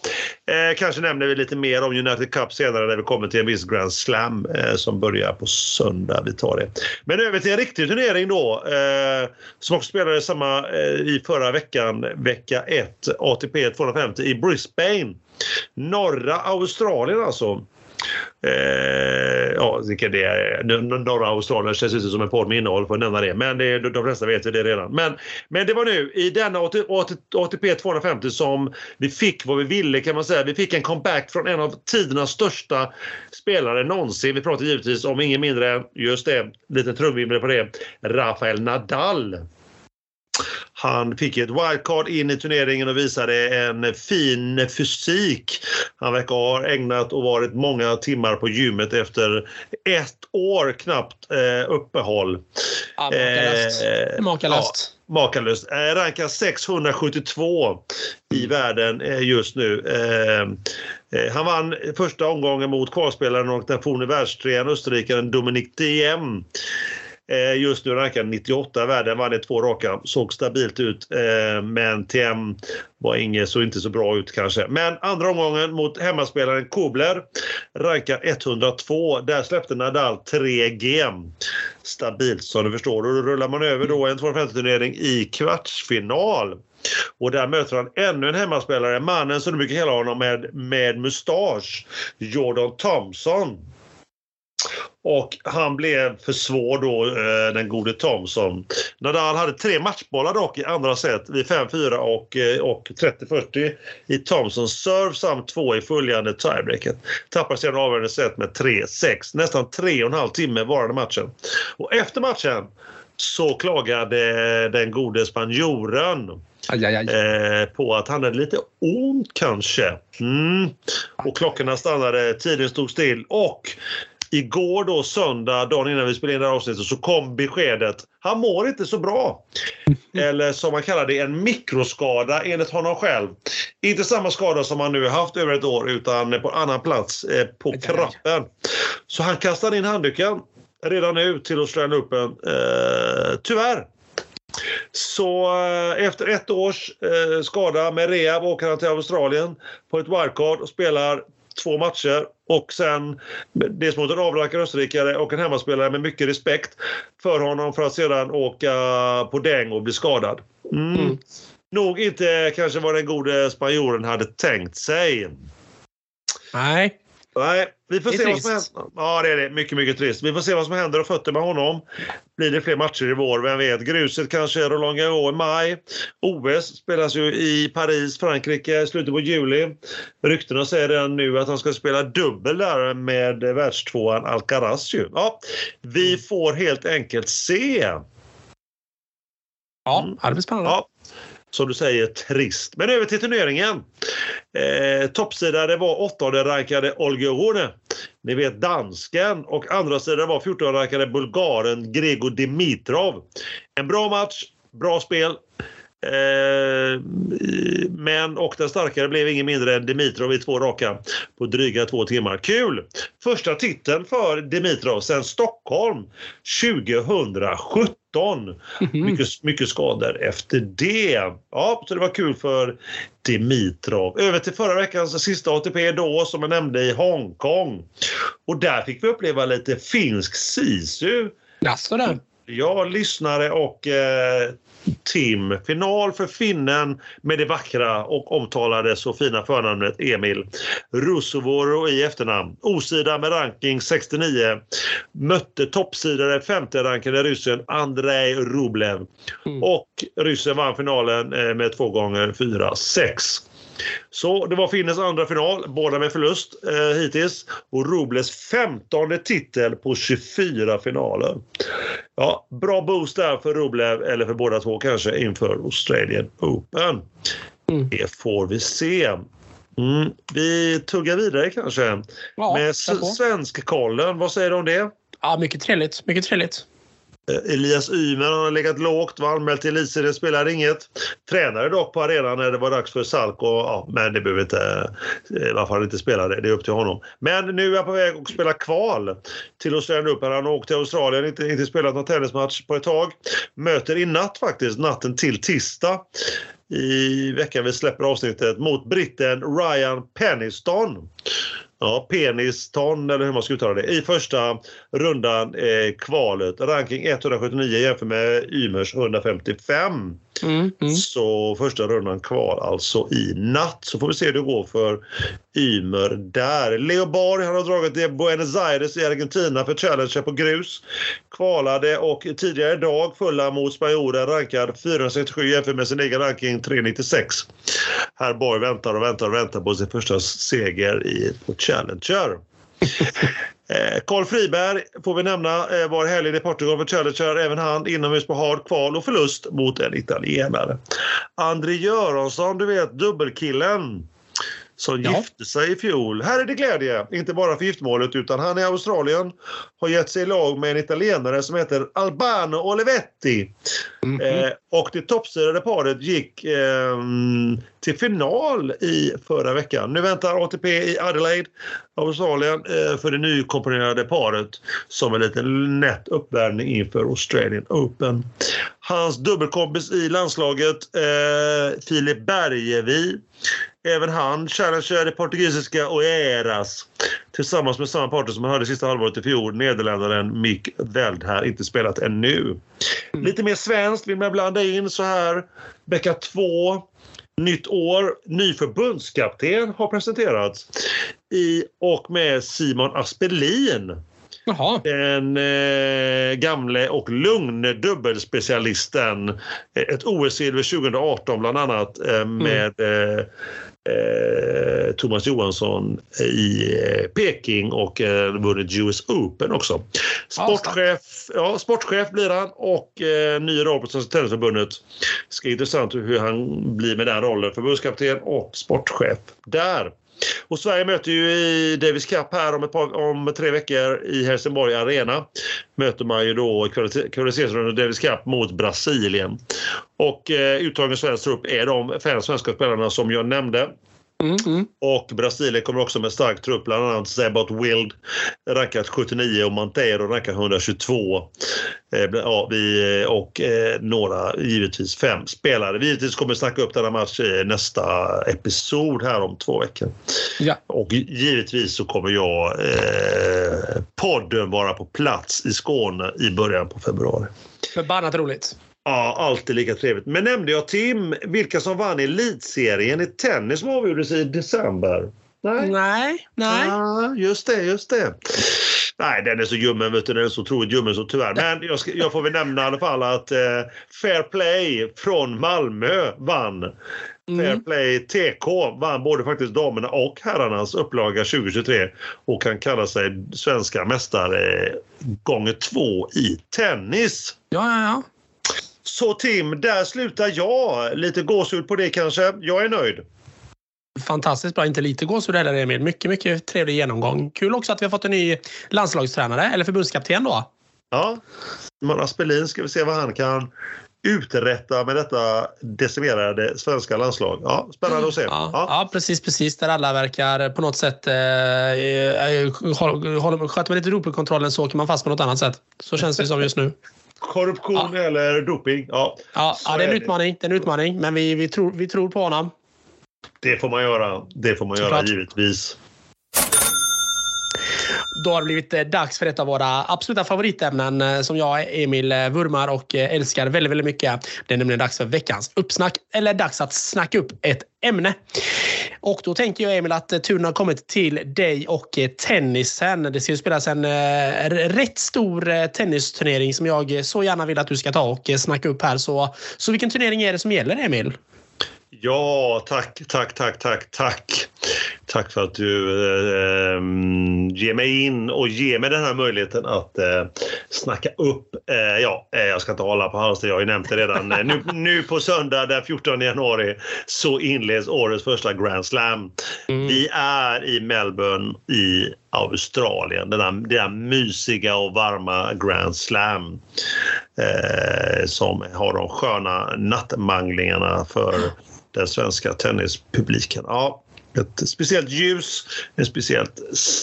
eh, kanske nämner vi lite mer mer om United Cup senare när vi kommer till en viss Grand Slam eh, som börjar på söndag. Vi tar det. Men över till en riktig turnering då eh, som också spelades samma eh, i förra veckan, vecka 1, ATP 250 i Brisbane. Norra Australien alltså. Eh, ja, det är. Norra Australien känns inte som en podd med innehåll för att nämna det. Men det, de flesta vet ju det redan. Men, men det var nu i denna ATP 250 som vi fick vad vi ville kan man säga. Vi fick en comeback från en av tidernas största spelare någonsin. Vi pratar givetvis om ingen mindre än, just det, liten trumvimmel på det, Rafael Nadal. Han fick ett wildcard in i turneringen och visade en fin fysik. Han verkar ha ägnat och varit många timmar på gymmet efter ett år knappt eh, uppehåll. Ja, makalöst. Eh, makalöst. Ja, makalöst. Eh, rankar 672 i världen eh, just nu. Eh, eh, han vann första omgången mot kvalspelaren och den forne världstrean österrikaren Dominic Diem. Eh, just nu rankad 98 i världen, vann i två raka. Såg stabilt ut, eh, men TM var inget, så inte så bra ut kanske. Men andra omgången mot hemmaspelaren Kobler, rankar 102. Där släppte Nadal 3 G. Stabilt som du förstår. Och då rullar man över då en 250-turnering i kvartsfinal. Och där möter han ännu en hemmaspelare, mannen som du brukar kalla honom med, med mustasch, Jordan Thompson. Och han blev för svår då, eh, den gode Thomson. Nadal hade tre matchbollar dock i andra set vid 5-4 och, eh, och 30-40 i Thomsons serve samt två i följande tiebreaket. Tappar sedan avgörande set med 3-6. Nästan tre och en halv timme varade matchen. Och efter matchen så klagade den gode spanjoren Aj, aj, aj. Eh, på att han hade lite ont kanske. Mm. Och klockorna stannade, tiden stod still och Igår då söndag, dagen innan vi spelade in det här avsnittet, så kom beskedet. Han mår inte så bra. Eller som man kallar det, en mikroskada enligt honom själv. Inte samma skada som han nu har haft över ett år utan på annan plats eh, på kroppen. Så han kastar in handduken redan nu till Australian Open. Eh, tyvärr. Så eh, efter ett års eh, skada med rehab åker han till Australien på ett wildcard och spelar två matcher och sen dels mot en avrankad österrikare och en hemmaspelare med mycket respekt för honom för att sedan åka på däng och bli skadad. Mm. Mm. Nog inte kanske vad den gode spanjoren hade tänkt sig. Nej. Nej, vi får se trist. vad som händer. Ja, det är det. Mycket, mycket trist. Vi får se vad som händer och fötter med honom. Blir det fler matcher i vår? Vem vet? Gruset kanske Roland Garros i maj. OS spelas ju i Paris, Frankrike i slutet på juli. Ryktena säger redan nu att han ska spela dubbel där med världstvåan Alcaraz ju. Ja, vi får helt enkelt se. Ja, det blir spännande. Ja som du säger, trist. Men över till turneringen. Eh, toppsida var åttonde rankade Olga Rune. Ni vet dansken. Och andra sidan var 14 rankade bulgaren Gregor Dimitrov. En bra match, bra spel. Eh, men och den starkare blev ingen mindre än Dimitrov i två raka på dryga två timmar. Kul! Första titeln för Dimitrov sen Stockholm 2017. Mm. Mycket, mycket skador efter det. Ja, så det var kul för Dimitrov. Över till förra veckans sista ATP då, som jag nämnde, i Hongkong. Och där fick vi uppleva lite finsk sisu. Jaså det? Ja, lyssnare och eh, Tim. Final för finnen med det vackra och omtalade så fina förnamnet Emil Rusovoro i efternamn. Osida med ranking 69. Mötte toppsidare 50-rankade ryssen Andrei Rublev. Mm. Och ryssen vann finalen eh, med två gånger 4-6. Så det var Finnens andra final, båda med förlust eh, hittills. Och Robles 15 titel på 24 finaler. Ja, bra boost där för Rublev, eller för båda två kanske, inför Australian Open. Mm. Det får vi se. Mm. Vi tuggar vidare kanske ja, med Svenskkollen. Vad säger du om det? Ja, mycket trevligt. Mycket trevligt. Eh, Elias Ymer har legat lågt, var anmäld till elitserien, spelar inget. Tränade dock på arenan när det var dags för Salk, och, ja, men det behöver inte, eh, i varför han inte spelade, det är upp till honom. Men nu är jag på väg att spela kval till Australian Open. Han har åkt till Australien, inte, inte spelat någon tennismatch på ett tag. Möter i natt faktiskt, natten till tisdag i veckan vi släpper avsnittet mot britten Ryan Penniston ja, peniston eller hur man ska uttala det, i första rundan eh, kvalet. Ranking 179 jämfört med Ymers 155. Mm, mm. Så första rundan kval alltså i natt. Så får vi se hur det går för Ymer där. Leo Borg han har dragit till Buenos Aires i Argentina för Challenger på grus. Kvalade och tidigare idag fulla mot spanjoren rankad 467 jämfört med sin egen ranking 396. Herr Borg väntar och väntar och väntar på sin första seger i, på Challenger. Eh, Carl Friberg får vi nämna eh, var helgen i Portugal för Challenger. Även han inomhus på hard kval och förlust mot en italienare. André Göransson, du vet dubbelkillen som ja. gifte sig i fjol. Här är det glädje, inte bara för giftmålet utan han i Australien har gett sig i lag med en italienare som heter Albano Olivetti. Mm -hmm. eh, och det toppsidade paret gick eh, till final i förra veckan. Nu väntar ATP i Adelaide, Australien, eh, för det nykomponerade paret som en liten nätt uppvärmning inför Australian Open. Hans dubbelkompis i landslaget, eh, Filip Bergevi, Även han challengerar det portugisiska Oeiras tillsammans med samma partner som han hade sista halvåret i fjol, nederländaren Mick Veld här, inte spelat ännu. Mm. Lite mer svenskt vill man blanda in så här. Vecka 2, nytt år, ny förbundskapten har presenterats i och med Simon Aspelin. Jaha. Den eh, gamle och lugne dubbelspecialisten. Ett OS-silver 2018 bland annat eh, med mm. eh, eh, Thomas Johansson i eh, Peking och eh, vunnit US Open också. Sportchef, ja, sportchef blir han och eh, ny roll på Svenska Tennisförbundet. Ska bli intressant hur han blir med den rollen, förbundskapten och sportchef där. Och Sverige möter ju i Davis Cup här om, ett par, om tre veckor i Helsingborg Arena. Möter man ju då kvalificeringsrundan Davis Cup mot Brasilien. Och eh, uttagen svensk trupp är de fem svenska spelarna som jag nämnde. Mm, mm. Och Brasilien kommer också med stark trupp, bland annat Zebot Wild rankat 79 och Monteiro rankat 122. Eh, ja, vi, och eh, några, givetvis fem spelare. Vi givetvis kommer snacka upp denna match i nästa episod här om två veckor. Ja. Och givetvis så kommer jag eh, podden vara på plats i Skåne i början på februari. Förbannat roligt. Ja, alltid lika trevligt. Men nämnde jag Tim, vilka som vann elitserien i tennis som avgjordes i december? Nej. Nej. nej. Ja, just det, just det. Nej, den är så ljummen, vet du, den är så otroligt ljummen så tyvärr. Men jag, ska, jag får väl nämna i alla fall att eh, Fair Play från Malmö vann. Mm. Fair Play TK vann både faktiskt damerna och herrarnas upplaga 2023 och kan kalla sig svenska mästare gånger två i tennis. Ja, ja, ja. Så Tim, där slutar jag. Lite gåshud på det kanske. Jag är nöjd. Fantastiskt bra. Inte lite gåshud heller Emil. Mycket, mycket trevlig genomgång. Kul också att vi har fått en ny landslagstränare, eller förbundskapten då. Ja, Simon Aspelin ska vi se vad han kan uträtta med detta decimerade svenska landslag. Ja, spännande att se. Ja, ja. ja precis, precis. Där alla verkar på något sätt eh, eh sköter man inte dopingkontrollen så åker man fast på något annat sätt. Så känns det som just nu. Korruption ja. eller doping. Ja, ja, ja det är en utmaning. Det är en utmaning. Men vi, vi, tror, vi tror på honom. Det får man göra. Det får man Såklart. göra givetvis. Då har det blivit eh, dags för ett av våra absoluta favoritämnen eh, som jag, Emil, eh, vurmar och älskar väldigt, väldigt mycket. Det är nämligen dags för veckans uppsnack. Eller dags att snacka upp ett ämne. Och då tänker jag Emil att turen har kommit till dig och tennisen. Det ska ju spelas en rätt stor tennisturnering som jag så gärna vill att du ska ta och snacka upp här. Så, så vilken turnering är det som gäller Emil? Ja, tack, tack, tack, tack, tack. Tack för att du eh, ger mig in och ger mig den här möjligheten att eh, snacka upp. Eh, ja, eh, jag ska inte hålla på halsen, jag har ju nämnt det redan. Eh, nu, nu på söndag den 14 januari så inleds årets första Grand Slam. Mm. Vi är i Melbourne i Australien. Den där, den där mysiga och varma Grand Slam eh, som har de sköna nattmanglingarna för den svenska tennispubliken. Ja, ett speciellt ljus, en, speciellt,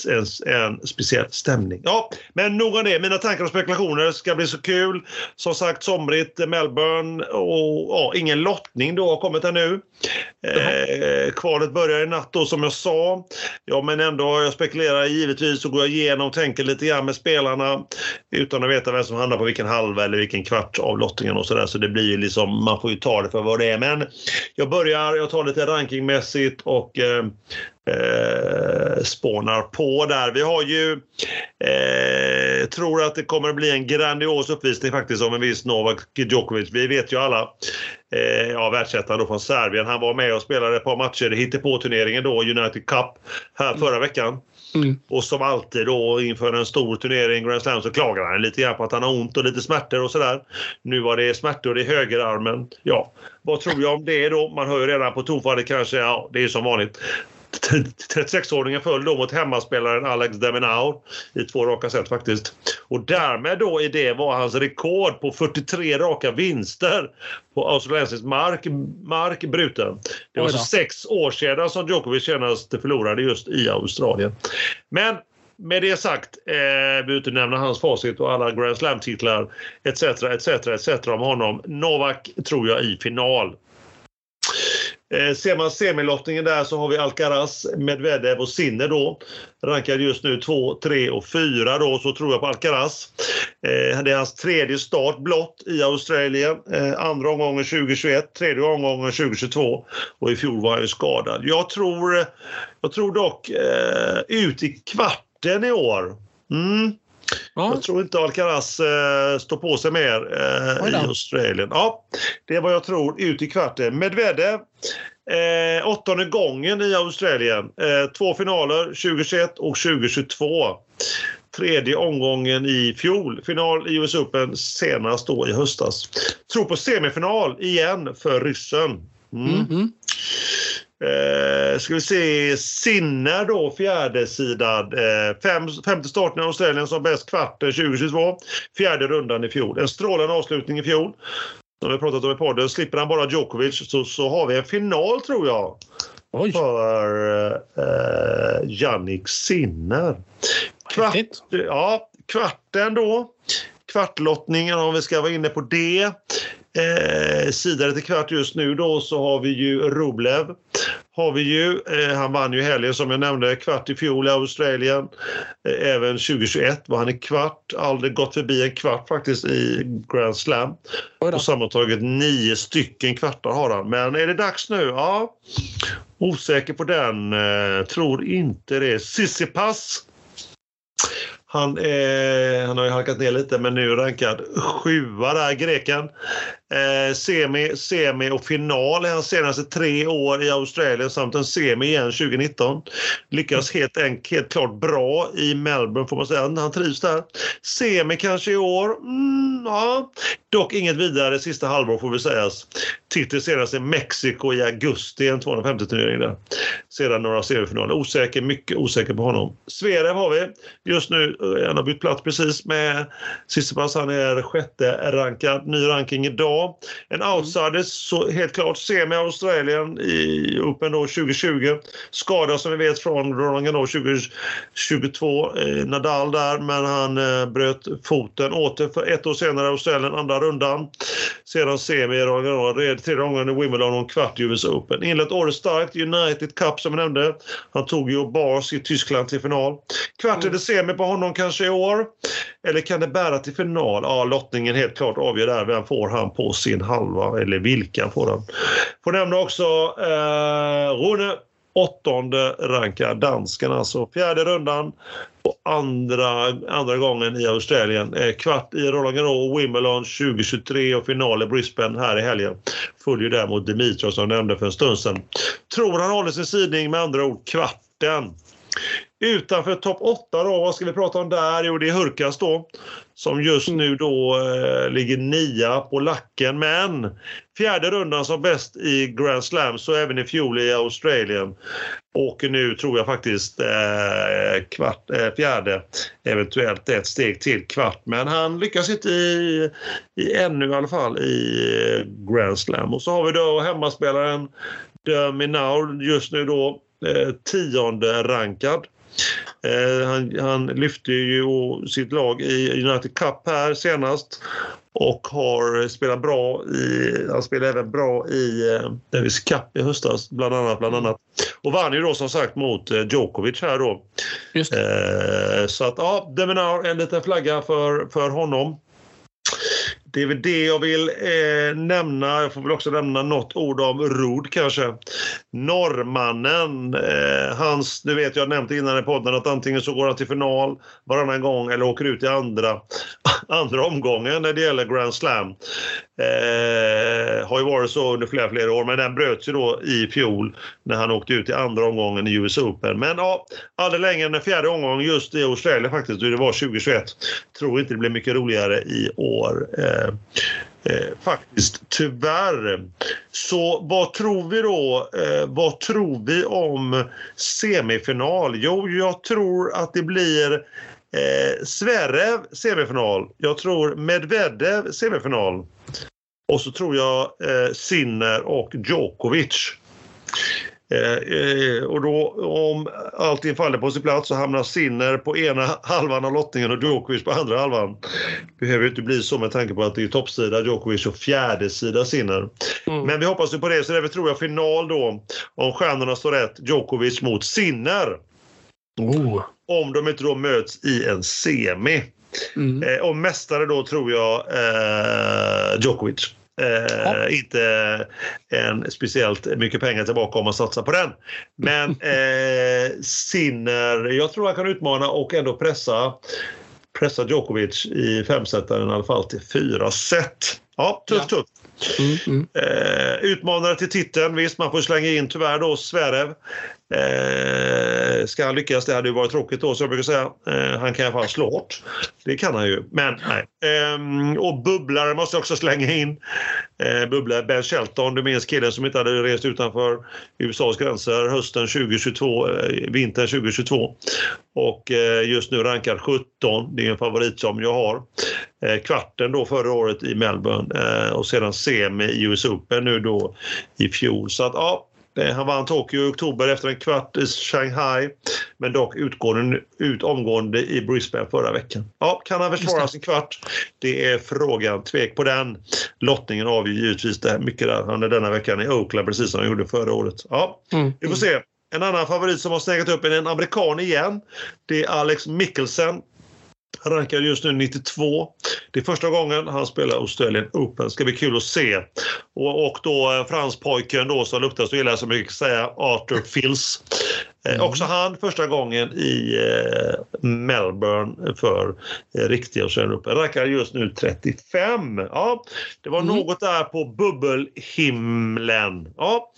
en, en speciell stämning. Ja, men nog om det. Mina tankar och spekulationer ska bli så kul. Som sagt, somrigt Melbourne och ja, ingen lottning då har kommit ännu. Eh, kvalet börjar i natt då som jag sa. Ja, men ändå, jag spekulerar givetvis och går igenom och tänker lite grann med spelarna utan att veta vem som hamnar på vilken halva eller vilken kvart av lottningen och sådär. Så det blir ju liksom, man får ju ta det för vad det är. Men jag börjar, jag tar lite rankingmässigt och eh, eh, spånar på där. Vi har ju, eh, tror att det kommer att bli en grandios uppvisning faktiskt av en viss Novak Djokovic. Vi vet ju alla, eh, ja världsettan från Serbien, han var med och spelade ett par matcher i på turneringen då, United Cup, här förra veckan. Mm. Och som alltid då inför en stor turnering, Grand Slam, så klagar han lite grann på att han har ont och lite smärtor och sådär. Nu var det smärtor i högerarmen. Ja, vad tror jag om det då? Man hör ju redan på tonfallet kanske, ja det är som vanligt. 36-åringen föll då mot hemmaspelaren Alex Deminaur i två raka set faktiskt. Och därmed då i det var hans rekord på 43 raka vinster på australiensisk mark, mark bruten. Det var så sex år sedan som Djokovic senast förlorade just i Australien. Men med det sagt, eh, vi nämna hans facit och alla Grand Slam-titlar etc. etc. etc. om honom. Novak tror jag i final. Eh, ser man semilottningen där så har vi Alcaraz, Medvedev och Sinner då. Rankade just nu 2, 3 och 4 då, så tror jag på Alcaraz. Eh, det är hans tredje start blott i Australien. Eh, andra omgången 2021, tredje omgången 2022 och i fjol var han ju skadad. Jag tror, jag tror dock eh, ut i kvarten i år. Mm. Ja. Jag tror inte Alcaraz eh, står på sig mer eh, i Australien. Ja, det är vad jag tror ut i kvarten. Medvedev, eh, åttonde gången i Australien. Eh, två finaler, 2021 och 2022. Tredje omgången i fjol. Final i US Open senast då i höstas. Tror på semifinal igen för ryssen. Mm. Mm -hmm. Eh, ska vi se, Sinner då, fjärdesidad. Eh, fem, femte starten i Australien som bäst kvarten 2022. Fjärde rundan i fjol. En strålande avslutning i fjol. Som vi pratat om i podden. Slipper han bara Djokovic så, så har vi en final tror jag. Oj. För eh, Jannik Sinner. Kvart, ja, kvarten då. Kvartlottningen om vi ska vara inne på det. Eh, sidare till kvart just nu då så har vi ju Rublev. Har vi ju. Eh, han vann ju helgen som jag nämnde, kvart i fjol i Australien. Eh, även 2021 var han i kvart. Aldrig gått förbi en kvart faktiskt i Grand Slam. Och sammantaget nio stycken kvartar har han. Men är det dags nu? Ja. Osäker på den. Eh, tror inte det. Sissipas han, eh, han har ju halkat ner lite men nu rankad sjua där, greken. Eh, semi, semi och final i hans senaste tre år i Australien samt en semi igen 2019. Lyckas helt, helt klart bra i Melbourne får man säga. Han trivs där. Semi kanske i år. Mm, ja. Dock inget vidare sista halvår får vi sägas. titel senast i Mexiko i augusti, en 250-turnering där. Sedan några semifinaler. Osäker, mycket osäker på honom. Zverev har vi just nu. Han har bytt plats precis med Tsitsipas. Han är sjätte rankad. Ny ranking idag. En outsider, så helt klart. Semi Australien i Open då 2020. Skada som vi vet från Roland Garros 2022. Eh, Nadal där, men han eh, bröt foten. Åter för ett år senare Australien, andra rundan. Sedan semi i Roland Garros. Tredje gången i Wimbledon och en kvart i US Open. Inlett året starkt. United Cup som jag nämnde. Han tog ju Bars i Tyskland till final. Kvart eller semi på honom kanske i år. Eller kan det bära till final? Ja, lottningen helt klart avgör där. Vem får han på sin halva? Eller vilka får han? Får nämna också eh, Rune åttonde rankad dansken alltså. Fjärde rundan och andra, andra gången i Australien. Eh, kvart i Roland Garros, Wimbledon 2023 och final i Brisbane här i helgen. Följer där mot Dimitrov som jag nämnde för en stund sedan. Tror han håller sin sidning med andra ord kvarten. Utanför topp 8 då, vad ska vi prata om där? Jo, det är Hurkas då. Som just nu då eh, ligger nia på lacken. Men fjärde rundan som bäst i Grand Slam, så även i fjol i Australien. Åker nu, tror jag faktiskt, eh, kvart, eh, fjärde. Eventuellt ett steg till kvart. Men han lyckas inte i, i ännu i alla fall i eh, Grand Slam. Och så har vi då hemmaspelaren Döminaur, just nu då eh, tionde rankad. Eh, han, han, lyfte ju sitt lag i United Cup här senast och har spelat bra i, han spelade även bra i eh, Davis Cup i höstas bland annat, bland annat. Och vann ju då som sagt mot eh, Djokovic här då. Eh, så att ja, Deminar, en liten flagga för, för honom. Det är väl det jag vill eh, nämna. Jag får väl också nämna något ord om Rod kanske. Norrmannen, eh, hans, nu vet jag nämnt innan i podden att antingen så går han till final varannan gång eller åker ut i andra, andra omgången när det gäller Grand Slam. Eh, har ju varit så under flera, flera år men den bröts ju då i fjol när han åkte ut i andra omgången i US Open. Men ja, aldrig längre än den fjärde omgången just i Australien faktiskt, det var 2021. Tror inte det blir mycket roligare i år. Eh, Eh, eh, faktiskt, tyvärr. Så vad tror vi då? Eh, vad tror vi om semifinal? Jo, jag tror att det blir eh, Zverev semifinal. Jag tror Medvedev semifinal. Och så tror jag eh, Sinner och Djokovic. Eh, eh, och då om allting faller på sin plats så hamnar Sinner på ena halvan av lottningen och Djokovic på andra halvan. Behöver inte bli så med tanke på att det är toppsida Djokovic och fjärde sida Sinner. Mm. Men vi hoppas ju på det så därför tror jag final då om stjärnorna står rätt Djokovic mot Sinner. Oh. Om de inte då möts i en semi. Mm. Eh, och mästare då tror jag eh, Djokovic. Eh, inte en speciellt mycket pengar tillbaka om man satsar på den. Men eh, Sinner, jag tror han kan utmana och ändå pressa, pressa Djokovic i femsetaren i alla fall till fyra set. Ja, tufft, ja. tufft. Mm, mm. Eh, utmanare till titeln, visst man får slänga in tyvärr då Zverev. Eh, ska han lyckas, det hade ju varit tråkigt då, så jag brukar säga. Eh, han kan i alla fall slå hårt. Det kan han ju, men nej. Eh, och bubblare måste jag också slänga in. Eh, bubblare Ben Shelton, du minns killen som inte hade rest utanför USAs gränser hösten 2022, eh, vintern 2022. Och eh, just nu rankad 17. Det är en favorit som jag har. Eh, kvarten då förra året i Melbourne eh, och sedan semi i US Open nu då i fjol. Så att ja, Eh, han vann Tokyo i oktober efter en kvart i Shanghai, men dock utgående, ut omgående i Brisbane förra veckan. Ja, kan han försvara sin kvart? Det är frågan. Tvek på den. Lottningen avgör givetvis det här mycket där. Han är denna veckan i Oakland precis som han gjorde förra året. Ja, mm. vi får se. En annan favorit som har snägat upp är en amerikan igen. Det är Alex Mikkelsen han rankar just nu 92. Det är första gången han spelar Australian Open. ska bli kul att se. Och, och då eh, franspojken då som luktar så illa som mycket säga, Arthur Fils. Eh, mm. Också han första gången i eh, Melbourne för eh, riktiga Australian Open. Rankar just nu 35. Ja, det var mm. något där på bubbelhimlen. Ja.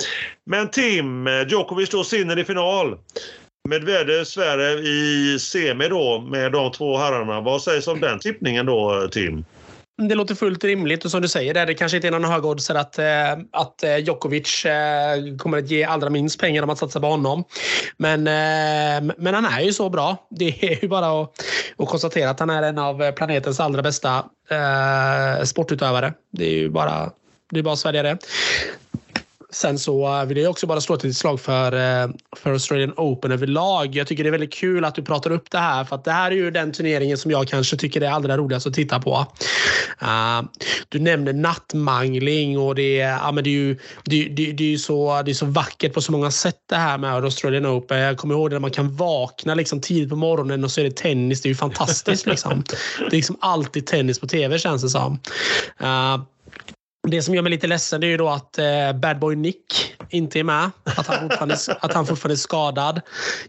Men Tim, eh, Djokovic då sinner i final. Medvedev Sverige i semi då med de två herrarna. Vad sägs om den tippningen då, Tim? det låter fullt rimligt och som du säger, det kanske inte är någon högoddsare att, eh, att eh, Djokovic eh, kommer att ge allra minst pengar om man satsar på honom. Men, men han är ju så bra. Det är ju bara att, att konstatera att han är en av planetens allra bästa eh, sportutövare. Det är ju bara, det är bara att svälja det. Sen så vill jag också bara slå till ett slag för, eh, för Australian Open överlag. Jag tycker det är väldigt kul att du pratar upp det här för att det här är ju den turneringen som jag kanske tycker är allra roligast att titta på. Uh, du nämnde nattmangling och det, ja, men det är ju det, det, det, är så, det är så vackert på så många sätt det här med Australian Open. Jag kommer ihåg när man kan vakna liksom tidigt på morgonen och så är det tennis. Det är ju fantastiskt. liksom. Det är liksom alltid tennis på tv känns det som. Uh, det som gör mig lite ledsen är ju då att eh, Bad Boy Nick inte är med. Att han, fortfarande, att han fortfarande är skadad.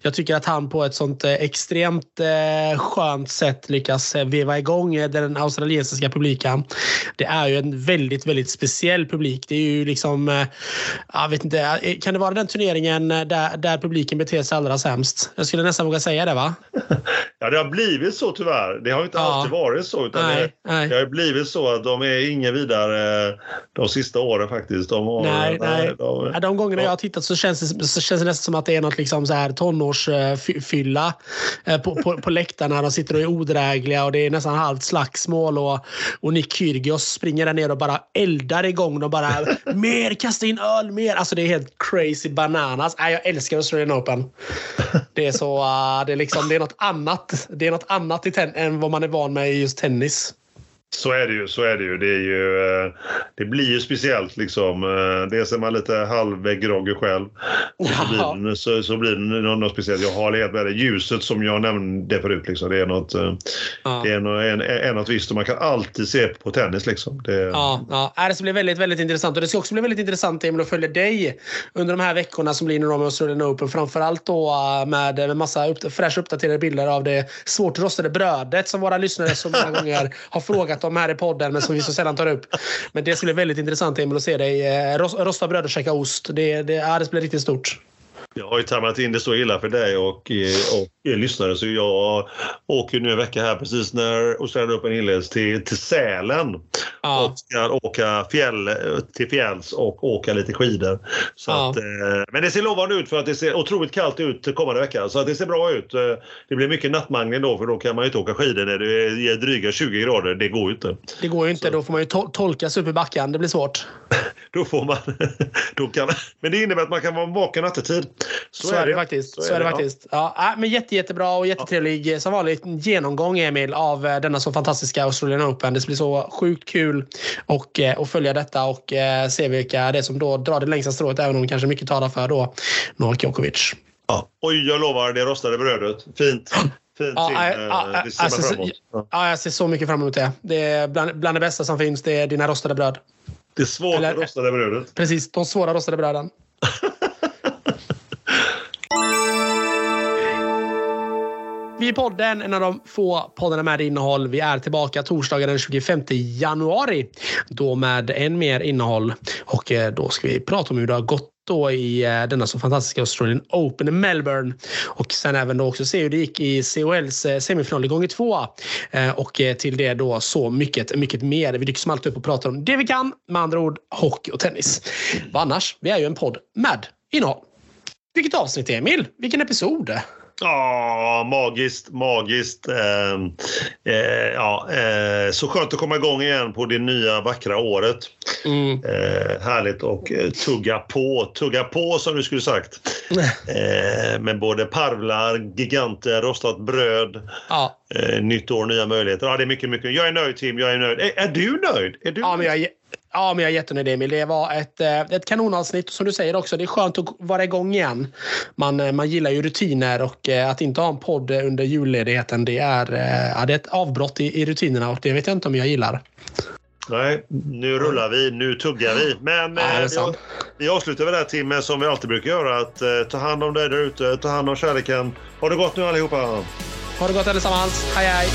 Jag tycker att han på ett sånt eh, extremt eh, skönt sätt lyckas eh, veva igång eh, den australiensiska publiken. Det är ju en väldigt, väldigt speciell publik. Det är ju liksom... Eh, jag vet inte, kan det vara den turneringen där, där publiken beter sig allra sämst? Jag skulle nästan våga säga det, va? Ja, det har blivit så tyvärr. Det har inte ja. alltid varit så. Utan nej, det, nej. det har blivit så att de är inga vidare de sista åren faktiskt. De har, nej, nej. De, de gångerna jag har tittat så känns det, så känns det nästan som att det är något liksom så här tonårsfylla eh, på, på, på läktarna. De sitter och är odrägliga och det är nästan halvt slagsmål. Och, och Nick Kyrgios springer där ner och bara eldar igång dem. Bara mer, kasta in öl, mer. Alltså det är helt crazy bananas. Nej, jag älskar Australian Open. Det är så, uh, det är liksom, det är något annat. Det är något annat i än vad man är van med i just tennis. Så är det ju. Så är det ju. Det, är ju, eh, det blir ju speciellt liksom. Eh, dels är man lite halvgroggy själv. Så, blir det, så, så blir det något, något speciellt. Jag har helt med det. Ljuset som jag nämnde förut. Liksom. Det är något, eh, ja. det är något, en, en, något visst. Och man kan alltid se på tennis. Liksom. Det, ja, ja. Det ska bli väldigt, väldigt intressant. Och det ska också bli väldigt intressant Emil att följa dig under de här veckorna som blir med Australian Open. Framförallt då med, med massa upp, fräscha uppdaterade bilder av det svårt rostade brödet som våra lyssnare så många gånger har frågat berätta om här i podden men som vi så sällan tar upp. Men det skulle bli väldigt intressant Emil att se dig eh, rosta bröd och käka ost. Det, det, ja, det skulle bli riktigt stort. Jag har ju tajmat in det så illa för dig och, och, och lyssnare så jag åker nu en vecka här precis när Australian Open inleds till, till Sälen. Ja. Och ska åka fjäll, till fjälls och åka lite skidor. Så ja. att, eh, men det ser lovande ut för att det ser otroligt kallt ut kommande vecka. Så att det ser bra ut. Eh, det blir mycket nattmangling då för då kan man ju inte åka skidor när det är dryga 20 grader. Det går ju inte. Det går ju inte. Så. Då får man ju to tolkas upp i backen. Det blir svårt. då får man... då kan, men det innebär att man kan vara vaken nattetid. Så, så är det faktiskt. Så, så är det, faktiskt. Ja. ja. men jätte, jättebra och jättetrevlig ja. som vanligt genomgång Emil av eh, denna så fantastiska Australian Open. Det blir så sjukt kul och, eh, och följa detta och eh, se vilka det är som då drar det längsta strået även om kanske mycket talar för då Novak Djokovic. Ja. Oj, jag lovar det rostade brödet. Fint. Fint ja, ja, ja, det ser alltså, fram emot. Ja. jag ser så mycket fram emot det. Det är bland, bland det bästa som finns. Det är dina rostade bröd. Det svåra rostade brödet. Precis, de svåra rostade bröden. Vi är podden, en av de få poddarna med innehåll. Vi är tillbaka torsdagen den 25 januari. Då med än mer innehåll. Och eh, då ska vi prata om hur det har gått då i eh, denna så fantastiska Australian Open i Melbourne. Och sen även då också se hur det gick i COLs eh, semifinal i gånger två. Och till det då så mycket, mycket mer. Vi dyker som alltid upp och pratar om det vi kan. Med andra ord hockey och tennis. Vad annars? Vi är ju en podd med innehåll. Vilket avsnitt Emil? Vilken episod? Ja, magiskt, magiskt. Eh, eh, ja, eh, så skönt att komma igång igen på det nya vackra året. Mm. Eh, härligt och eh, tugga på, tugga på som du skulle sagt. Eh, med både parvlar, giganter, rostat bröd, ja. nytt år, nya möjligheter. Ja, det är mycket, mycket. Jag är nöjd Tim, jag är nöjd. Är, är du nöjd? Är du ja, men jag är Ja, men jag är jättenöjd Emil. Det var ett, eh, ett kanonavsnitt. Som du säger också, det är skönt att vara igång igen. Man, eh, man gillar ju rutiner och eh, att inte ha en podd under julledigheten det är, ja, det är ett avbrott i, i rutinerna och det vet jag inte om jag gillar. Nej, nu rullar vi, nu tuggar vi. Men ja, vi, vi avslutar med det här Tim, som vi alltid brukar göra. Att eh, ta hand om dig där ute, ta hand om kärleken. Ha det gott nu allihopa! Ha det gott allesammans. Hej hej!